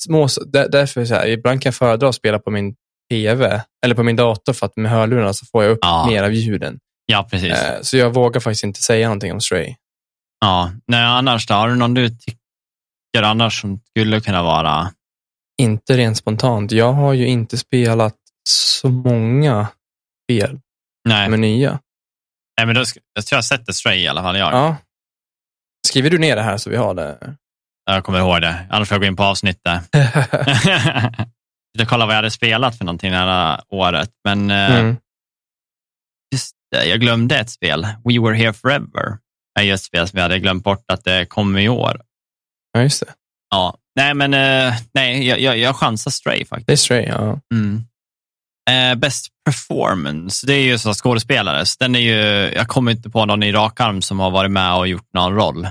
små... Där, därför så här, ibland kan jag föredra att spela på min tv eller på min dator för att med hörlurarna så får jag upp Ja. mer av ljuden. Ja, precis. Eh, så jag vågar faktiskt inte säga någonting om Stray. Ja. Nej, annars då? Har du någon du tycker annars som skulle kunna vara... Inte rent spontant. Jag har ju inte spelat så många spel Nej, är nya. Nej men då, ska- jag tror jag har sett det Stray i alla fall. Jag, Ja. Skriver du ner det här så vi har det? jag kommer ihåg det. Annars får jag gå in på avsnittet. Jag kolla vad jag hade spelat för någonting det här året. Men eh, mm. just det, jag glömde ett spel. We were here forever. Det är ett spel som jag hade glömt bort att det kommer i år. Ja, just det. Ja. Nej, men eh, nej, jag, jag, jag chansar Stray faktiskt. Det är Stray, ja. Mm. Eh, best performance, det är ju så skådespelare. Så den är ju, jag kommer inte på någon i rak arm som har varit med och gjort någon roll.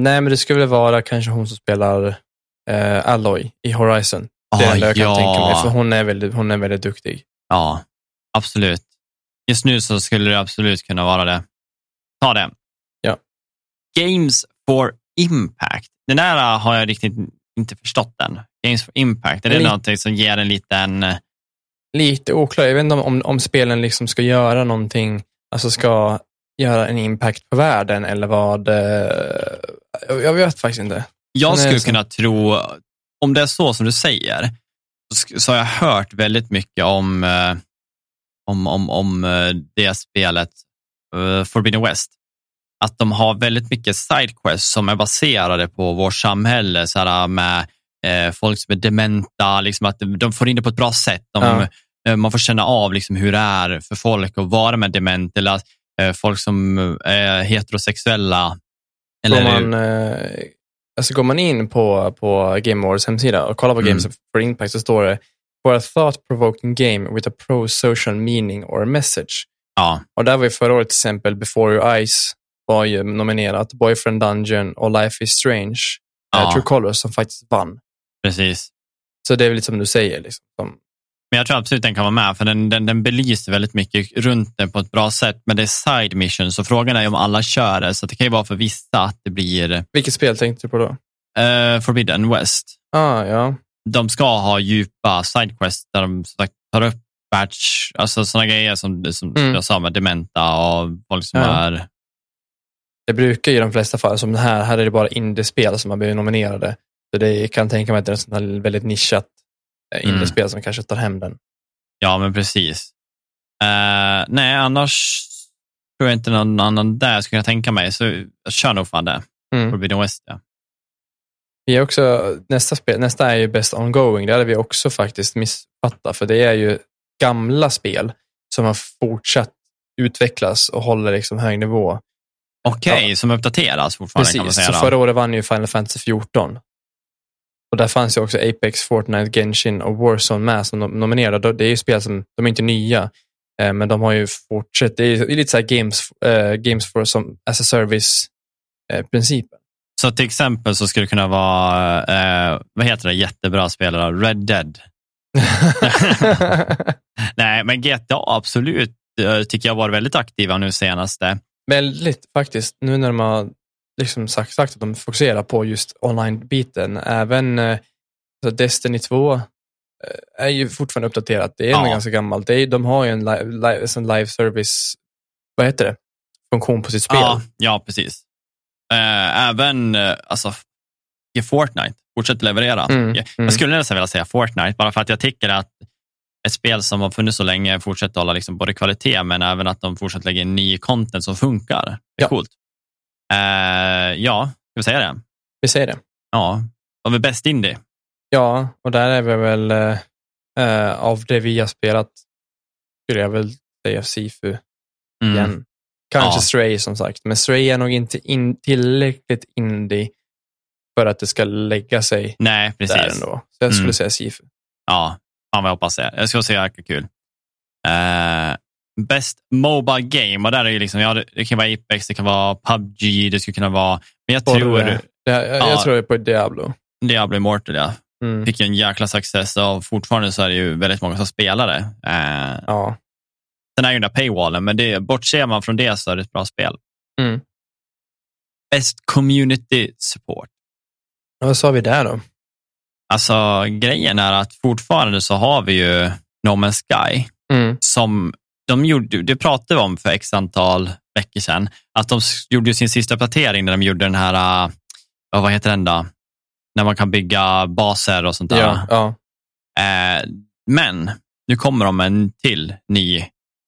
Nej, men det skulle vara kanske hon som spelar eh, Alloy i Horizon. Det är det enda jag kan ja. tänka mig, för hon är väldigt, hon är väldigt duktig. Ja, absolut. Just nu så skulle det absolut kunna vara det. Ta det. Ja. Games for Impact. Den där har jag riktigt inte förstått än. Games for Impact, är det Lite. någonting som ger en liten... eh, Lite oklar. Jag vet inte om, om, om spelen liksom ska göra någonting, alltså ska göra en impact på världen eller vad. Eh, jag, vet faktiskt inte. Jag Den skulle så- kunna tro, om det är så som du säger, så, så har jag hört väldigt mycket om, eh, om, om, om eh, det spelet, Forbidden West. Att de har väldigt mycket sidequests som är baserade på vårt samhälle, så här med eh, folk som är dementa, liksom att de får in det på ett bra sätt. De, Ja. eh, Man får känna av liksom hur det är för folk att vara med dement, eller eh, folk som är heterosexuella. Går man, eh, alltså går man in på, på Game Awards hemsida och kollar på Mm. Games for Impact så står det For a thought-provoking game with a pro-social meaning or message. ja, Och där var ju förra året till exempel Before Your Eyes var ju nominerat, Boyfriend Dungeon och Life is Strange, Ja. True Colors som faktiskt vann. precis. Så det är väl lite som du säger. Liksom. Som, Men jag tror absolut den kan vara med, för den, den, den belyser väldigt mycket runt den på ett bra sätt. Men det är side mission, så frågan är om alla kör det. Så det kan ju vara för vissa att det blir vilket spel tänkte du på då? eh, Forbidden West. Ah, ja. De ska ha djupa sidequests där de sagt, tar upp batch, alltså sådana grejer som, som Mm. jag sa med dementa och folk som Ja. är... Det brukar ju i de flesta fall, som det här, här är det bara indiespel som har blivit nominerade. Så det kan tänka mig att det är ett sånt väldigt nischat eh, Mm. indiespel som kanske tar hem den. Ja, men precis. Eh, nej, annars tror jag inte någon annan där skulle jag tänka mig, så jag kör nog fan det. Mm. Forbidden West, ja. Vi är också, nästa, spel, nästa är ju Best Ongoing. Det hade vi också faktiskt missfattat, för det är ju gamla spel som har fortsatt utvecklas och håller liksom hög nivå. Okej, som uppdateras fortfarande kan man Precis, säga. så då. förra året vann ju Final Fantasy 14. Och där fanns ju också Apex, Fortnite, Genshin och Warzone med som nom- nominerade. Det är ju spel som, de är inte nya, eh, men de har ju fortsatt, det är, lite så här games, eh, games for som as a service eh. Så till exempel så skulle det kunna vara, eh, vad heter det, jättebra spelare, Red Dead. Nej, men GTA absolut tycker jag var väldigt aktiva nu senaste. Väldigt faktiskt, nu när de har liksom sagt, sagt att de fokuserar på just online-biten. Även eh, alltså Destiny 2 eh, är ju fortfarande uppdaterat. Det är Ja. ganska gammalt. Det är, de har ju en live, live, en live service, vad heter det, funktion på sitt spel. Ja, ja precis. Eh, även alltså, i Fortnite fortsätter leverera. Mm, Jag, mm. jag skulle nästan vilja säga Fortnite, bara för att jag tycker att ett spel som har funnits så länge fortsätter hålla liksom både kvalitet, men även att de fortsätter lägga in ny content som funkar. Det är Ja. coolt. Eh, ja, ska vi säga det? Vi säger det. Ja, vad är bäst indie? Ja, och där är vi väl, eh, av det vi har spelat, skulle jag väl säga Sifu Mm. igen. Kanske Ja. Stray som sagt, men Stray är nog inte in, tillräckligt indie för att det ska lägga sig Nej, precis. där ändå. Så jag skulle Mm. säga Sifu. Ja, fan vad jag hoppas det. Jag ska det är kul. Eh, Best Mobile Game, och där är ju liksom, ja, det, kan vara Apex, det kan vara PubG, det skulle kunna vara, men jag Både tror det. Jag, jag, Ja. jag tror på Diablo. Diablo Immortal, ja. Mm. Fick ju en jäkla success och fortfarande så är det ju väldigt många som spelar det. Eh, Ja. sen är ju den där paywallen, men det, bortser man från det så är det ett bra spel. Mm. Best Community Support. Vad sa vi där då? Alltså grejen är att fortfarande så har vi ju No Man's Sky Mm. som de gjorde, det pratade vi om för x antal veckor sedan, att de gjorde sin sista uppdatering när de gjorde den här, äh, vad heter den då? När man kan bygga baser och sånt där. Ja, ja. Eh, men nu kommer de med en till ny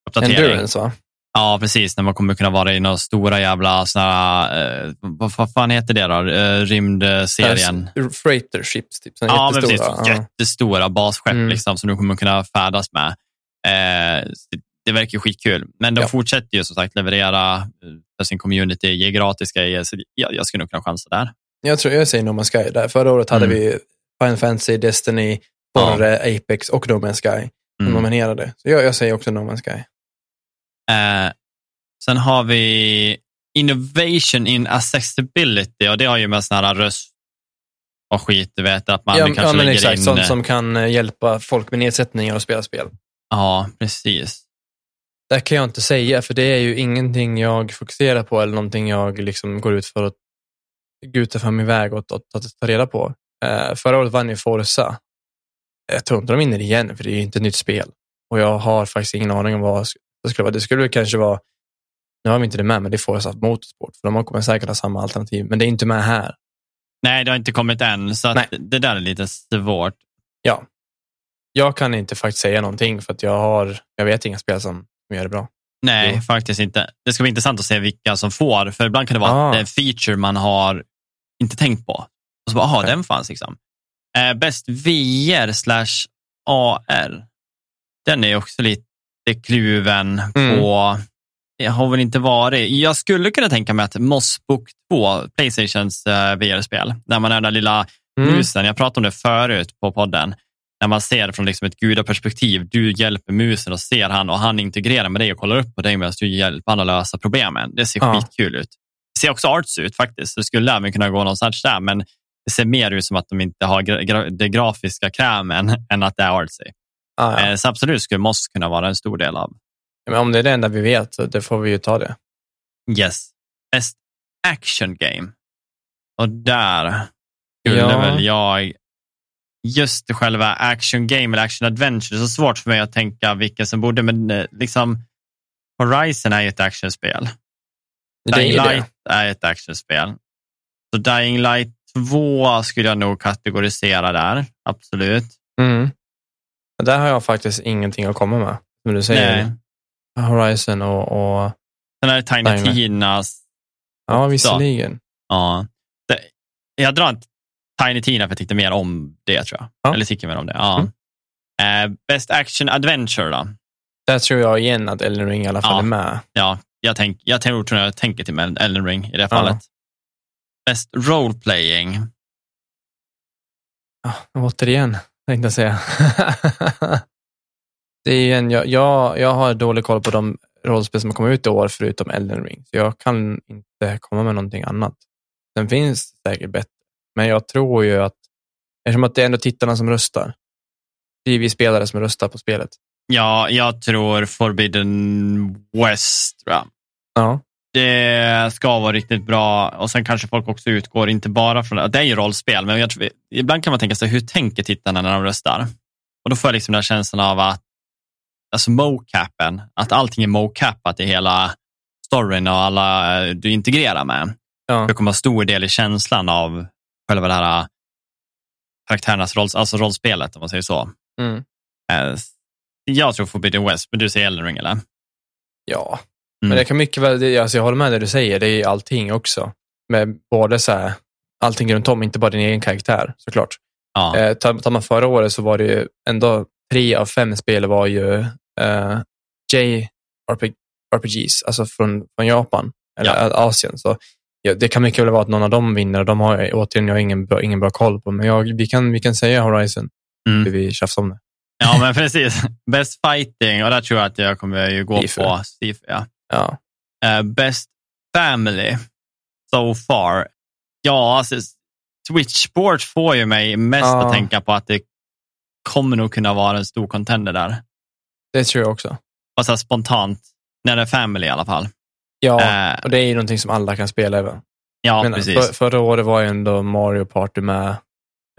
uppdatering. Endurance va? Ja, precis. När man kommer kunna vara i några stora jävla, såna här, eh, vad, vad fan heter det då? Eh, rymdserien. Freighter ships, typ. Såna Ja, men precis. jättestora. Ja. Jättestora basskepp Mm. liksom, som du kommer kunna färdas med. Eh, det, verkar skitkul. Men de Ja. fortsätter ju som sagt leverera eh, för sin community, ge gratis grejer. Så jag, jag skulle nog kunna chansa där. Jag tror jag säger No Man's Sky där. Förra året hade Mm. vi Final Fantasy, Destiny, Ja. Borre, Apex och No Man's Sky Mm. nominerade. Så jag, jag säger också No Man's Sky. Eh, sen har vi Innovation in Accessibility och det har ju med sån här röst och skit, du vet, att man ja, kanske ja, men lägger exakt. in... Sånt eh, som kan eh, hjälpa folk med nedsättningar att spela spel. Ja, precis. Det kan jag inte säga, för det är ju ingenting jag fokuserar på eller någonting jag liksom går ut för att guta fram iväg och ta, ta, ta reda på. Eh, förra året vann ju Forza. Jag tror inte de vinner igen, för det är ju inte ett nytt spel. Och jag har faktiskt ingen aning om vad det skulle. Det skulle kanske vara, nu har vi inte det med, men det är Forza Motorsport, för de kommer säkert ha samma alternativ, men det är inte med här. Nej, det har inte kommit än, så det där är lite svårt. Ja. Jag kan inte faktiskt säga någonting, för att jag har, jag vet inga spel som, gör det bra. Nej, Jo. faktiskt inte. Det ska bli intressant att se vilka som får, för ibland kan det vara Ah. en feature man har inte tänkt på. Och så bara, aha, Okej. den fanns liksom. Eh, bäst VR slash AR. Den är också lite kluven Mm. på, det har väl inte varit. Jag skulle kunna tänka mig att Mossbook 2, Playstations eh, VR-spel, där man är den där lilla Mm. musen, jag pratade om det förut på podden, när man ser från liksom ett gudaperspektiv, du hjälper musen och ser han och han integrerar med dig och kollar upp på dig medan du hjälper han att lösa problemen. Det ser Ja. skitkul ut. Det ser också arts ut faktiskt, så det skulle även kunna gå någonstans där, men det ser mer ut som att de inte har gra- det grafiska krämen än att det är artsy. Ah, ja. Eh, Så absolut skulle Moss kunna vara en stor del av. Men om det är det enda vi vet, så det får vi ju ta det. Yes. Best action game. Och där skulle Ja. väl jag... Just själva action game eller action adventure, det är så svårt för mig att tänka vilka som borde, men eh, liksom Horizon är ju ett actionspel. Dying det. Light är ett actionspel. Så Dying Light 2 skulle jag nog kategorisera där, absolut. Mm. Där har jag faktiskt ingenting att komma med. Som du säger, Nej. Horizon och, och Sen är det Tiny. Tinas ja, visserligen. Ja. Det, jag drar en Tiny Tina för jag tyckte mer om det, tror jag. Ja. Eller tycker mer om det. Ja. Mm. Eh, Best Action Adventure då? Där tror jag igen att Elden Ring i alla fall Ja. är med. Ja, jag, tänk, jag tror, tror jag tänker till Elden Ring i det Ja. fallet. Best Role Playing? Ja, återigen, tänkte jag säga. det är igen, jag, jag, jag har dålig koll på de rollspel som har kommit ut i år förutom Elden Ring. Så jag kan inte komma med någonting annat. Sen finns säkert bättre. Men jag tror ju att, eftersom att det är ändå tittarna som röstar. Det är vi spelare som röstar på spelet. Ja, jag tror Forbidden West. Ja, Det ska vara riktigt bra och sen kanske folk också utgår, inte bara från, det är ju rollspel, men tror, ibland kan man tänka sig, hur tänker tittarna när de röstar? Och då får jag liksom den här känslan av att, alltså mocapen, att allting är mocapat i hela storyn och alla eh, du integrerar med. ja. Det kommer vara stor del i känslan av själva det här eh, karaktärernas roll, alltså rollspelet, om man säger så. Mm. Eh, Jag tror Forbidden West, men du säger Elden Ring, eller? ja. Mm. Men det kan mycket väl, alltså jag håller med det du säger, det är allting också. Med både så här, allting runt om, inte bara din egen karaktär såklart. Ja. Eh, tar, man förra året så var det ju ändå tre av fem spel var ju eh, JRPGs, alltså från, från Japan eller Ja. Asien. Så ja, det kan mycket väl vara att någon av dem vinner de har återigen jag har ingen bra, ingen bra koll på. Men jag, vi, kan, vi kan säga Horizon, Mm. hur vi tjafsar om det. Ja, men precis. Best fighting, och där tror jag att jag kommer ju gå Sifu. på Sifu. Ja. Ja. Eh, best family so far. Ja, alltså, Sport får ju mig mest Ja. att tänka på att det kommer nog kunna vara en stor contender där. Det tror jag också. Och så här spontant, när det är family i alla fall. Ja, Eh, och det är ju någonting som alla kan spela över. ja, Men precis. För, förra året var ju ändå Mario Party med.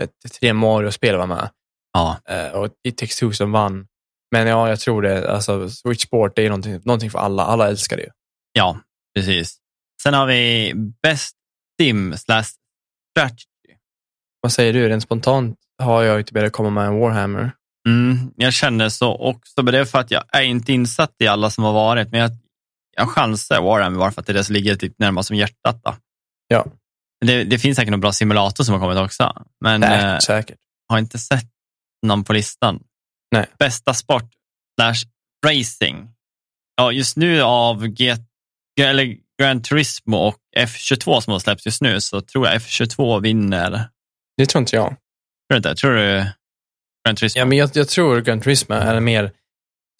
Vet, tre Mario-spel var med. Ja, Eh, och takes two som vann. Men ja, jag tror det. Alltså, Switch Sport det är någonting, någonting för alla. Alla älskar det ja, precis. Sen har vi Best Sim slash Strategy. Vad säger du? Rent spontant har jag inte velat komma med en Warhammer. Mm, jag känner så också, men det är för att jag är inte insatt i alla som har varit, men jag, jag chansar Warhammer bara för att det är det som ligger typ närmast som hjärtat. Då. Ja. Det, det finns säkert någon bra simulator som har kommit också, men Säkert, eh, säkert. har inte sett någon på listan. Nej. Bästa sport slash racing. Ja, just nu av G, eller Gran Turismo och F22 som har släppts just nu så tror jag F22 vinner. Det tror inte jag. Tror du inte? Tror du Gran Turismo? Ja, men jag, jag tror Gran Turismo är en mer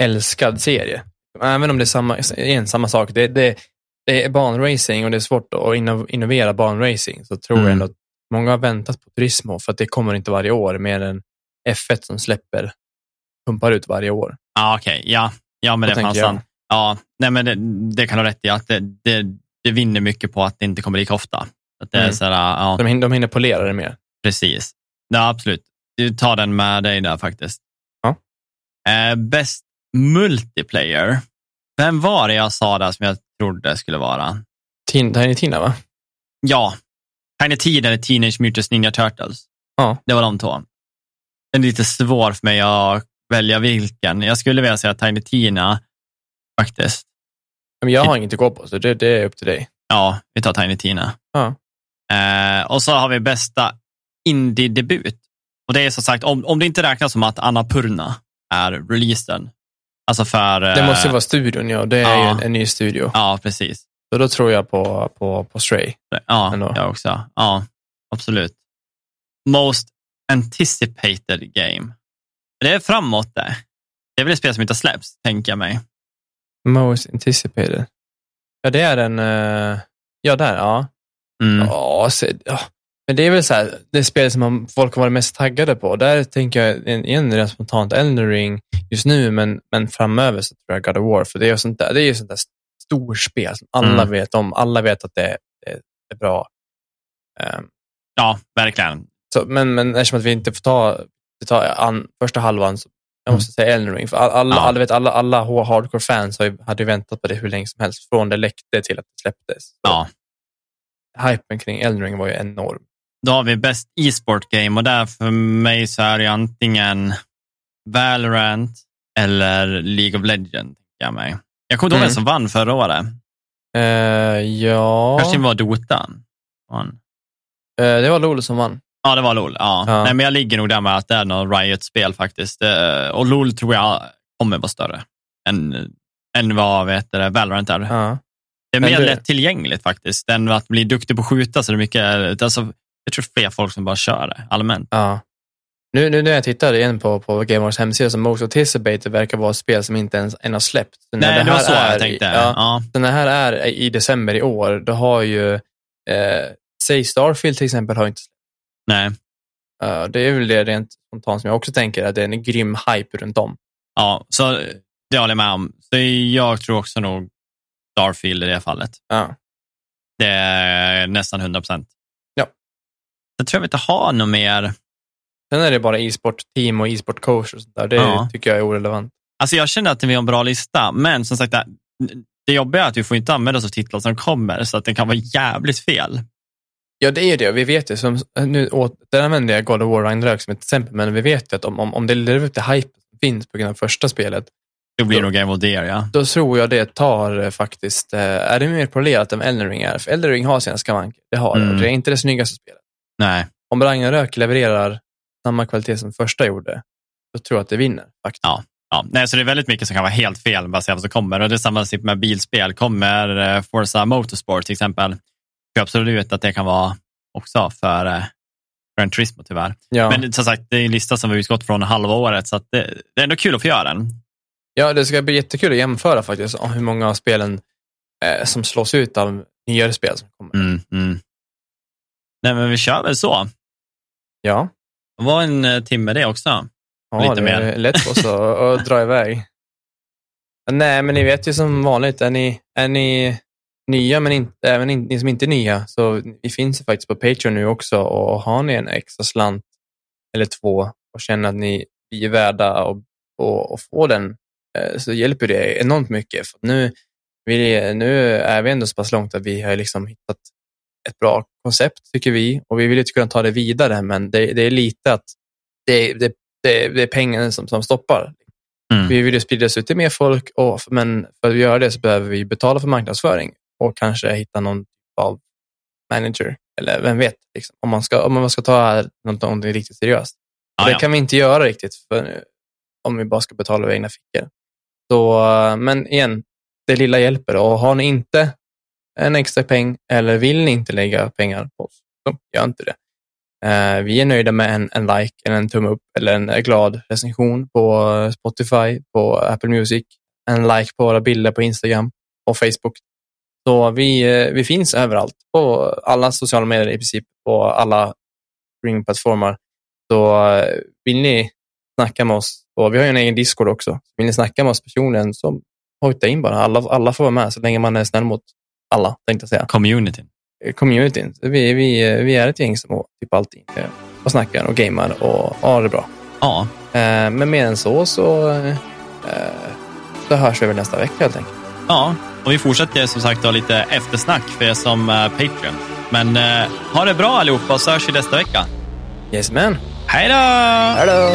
älskad serie. Även om det är samma, igen, samma sak. Det, det, det är banracing och det är svårt att inno- innovera banracing. Så tror Mm. jag ändå att många har väntat på Turismo för att det kommer inte varje år mer än F1 som släpper, pumpar ut varje år. Ja, okej. Ja. ja, men det fanns sant. Ja, nej, men det, det kan du rätt i. Att det, det, det vinner mycket på att det inte kommer lika ofta. Att det är Mm. så här, ja, De hinner, de hinner polera det mer. precis. Ja, absolut. Du tar den med dig där faktiskt. Ja. Eh, bäst multiplayer. Vem var det jag sa där som jag trodde skulle vara? Tin, Tiny Tina, va? Ja, Tiny Tina eller Teenage Mutant Ninja Turtles. Ja. Det var de två. Det är lite svår för mig att välja vilken. Jag skulle vilja säga Tiny Tina faktiskt. Men jag har inget att gå på, så det, det är upp till dig. Ja, vi tar Tiny Tina. Ja. Eh, och så har vi bästa indie-debut. Och det är som sagt, om, om det inte räknas som att Annapurna är releasen. Alltså för... Det eh, måste vara studion, ja. Det är ja. ju en, en ny studio. Ja, precis. Så då tror jag på, på, på Stray. Ja, Ändå. jag också. Ja, absolut. Most anticipated game. Det är framåt det. Det är väl ett spel som inte har släppts, tänker jag mig. Most anticipated. Ja, det är en... eh, ja, där, ja. Mm. Ja, så, ja. Men det är väl så här, det spel som folk har varit mest taggade på. Där tänker jag en- igen rent spontant Elden Ring just nu, men, men framöver så tror jag God of War. För det är ju sånt där, det är ju sånt där storspel som alla Mm. vet om. Alla vet att det, det, är bra. Ehm, Ja, verkligen. så, men, men eftersom att vi inte får ta, ta an, första halvan, jag måste säga Elden Ring. För all, alla, Ja. alla, vet, alla, alla hardcore-fans hade ju väntat på det hur länge som helst, från det läckte till att det släpptes. Ja. Hypen kring Elden Ring var ju enorm. Då har vi bäst e-sport game och där för mig så är det antingen Valorant eller League of Legends. Jag, jag kommer inte ihåg Mm. vem som vann förra året. Eh, ja, Kanske det var Dota. Eh, det var LOL som vann. Ja, det var LOL. Ja. Ja. Nej, men jag ligger nog där med att det är något Riot-spel faktiskt. Eh, Och LOL tror jag kommer vara större än, än vad vet du, Valorant är. Ja. Det är mer det- lättillgängligt faktiskt, än att bli duktig på att skjuta. Så det är mycket, alltså, jag tror fler folk som bara kör det allmänt. Ja. Nu, nu när jag tittar igen på, på Game Wars hemsida så Most Anticipated verkar vara ett spel som inte ens än har släppt. Så när Nej, det var här så är jag tänkte. Ja, Ja. så när det här är i december i år, då har ju, eh, säg Starfield till exempel, har inte släppt. Nej. Eh, det är väl det rent spontant som jag också tänker, att det är en grym hype runt om. Ja, så det håller jag med om. Så jag tror också nog Starfield i det fallet. Ja. Det är nästan 100 procent. Ja. Jag tror jag inte har något mer. Sen är det bara e-sport-team och e-sport-coach och sånt där. Det Ja. tycker jag är orelevant. Alltså jag känner att vi har en bra lista, men som sagt, det, det jobbiga är att vi får inte använda oss av titlar som kommer, så att det kan vara jävligt fel. Ja, det är ju det. Vi vet ju, som, nu, där använder jag God of War Ragnarök som ett exempel, men vi vet ju att om, om, om det lever upp till hype som finns på grund av första spelet, Det blir Så- nog Game of the Year, ja. då tror jag det tar eh, faktiskt, eh, är det mer polerat än Elden Ring är? För Elden Ring har sina skavanker, det har det. Mm. Det är inte det snyggaste spelet. Nej, Om Ragnarök levererar samma kvalitet som första gjorde, då tror jag att det vinner. Faktiskt. Ja. ja. Nej, så det är väldigt mycket som kan vara helt fel baserat på vad som kommer. Och det är samma sak med bilspel. Kommer eh, Forza Motorsport till exempel, jag absolut att det kan vara också för, eh, Gran Turismo tyvärr. Ja. Men som sagt, det är en lista som vi har utgått från halva året, så det, det, är ändå kul att få göra den. ja, det ska bli jättekul att jämföra faktiskt, hur många av spelen eh, som slås ut av nyare spel som kommer. Mm, mm. Nej, men vi kör väl så. Ja, Det var en eh, timme det också. ja Lite det mer. är lätt för oss att, att dra iväg. Nej, men ni vet ju som vanligt, är ni, är ni nya, men inte, även in, ni som inte är nya, så vi finns ju faktiskt på Patreon nu också och har ni en extra slant eller två och känner att ni vi är värda och, och, och få den, eh, så hjälper det enormt mycket. För nu, vi, nu är vi ändå så pass långt att vi har liksom hittat ett bra koncept, tycker vi, och vi vill ju kunna ta det vidare, men det, det är lite att det, det, det, det är pengarna som, som stoppar. Mm. Vi vill ju sprida oss ut till mer folk, och, men för att göra det så behöver vi betala för marknadsföring och kanske hitta någon typ av manager, eller vem vet, liksom, om, man ska, om man ska ta någonting riktigt seriöst. Ja, det ja. kan vi inte göra riktigt för, om vi bara ska betala över egna fickor. Så, men igen, det lilla hjälper och har ni inte en extra peng eller vill ni inte lägga pengar på oss, så gör inte det. Eh, vi är nöjda med en, en like, eller en tumme upp eller en glad recension på Spotify, på Apple Music, en like på våra bilder på Instagram och Facebook. Så vi, eh, vi finns överallt, på alla sociala medier i princip, på alla streamingplattformar. Så eh, vill ni snacka med oss, och vi har ju en egen Discord också, vill ni snacka med oss personligen så hojta in bara. Alla, alla får vara med så länge man är snäll mot alla, tänkte jag säga. Communityn. Eh, Communityn. Vi, vi, vi är ett gäng som typ alltid och snackar och gamar och har det bra. Ja, Men mer än så så, så hörs vi väl nästa vecka helt enkelt. Ja. Och vi fortsätter som sagt ha lite eftersnack för er som uh, Patreon. Men eh, ha det bra allihopa så hörs vi nästa vecka. Yes man. Hej då! Hallå!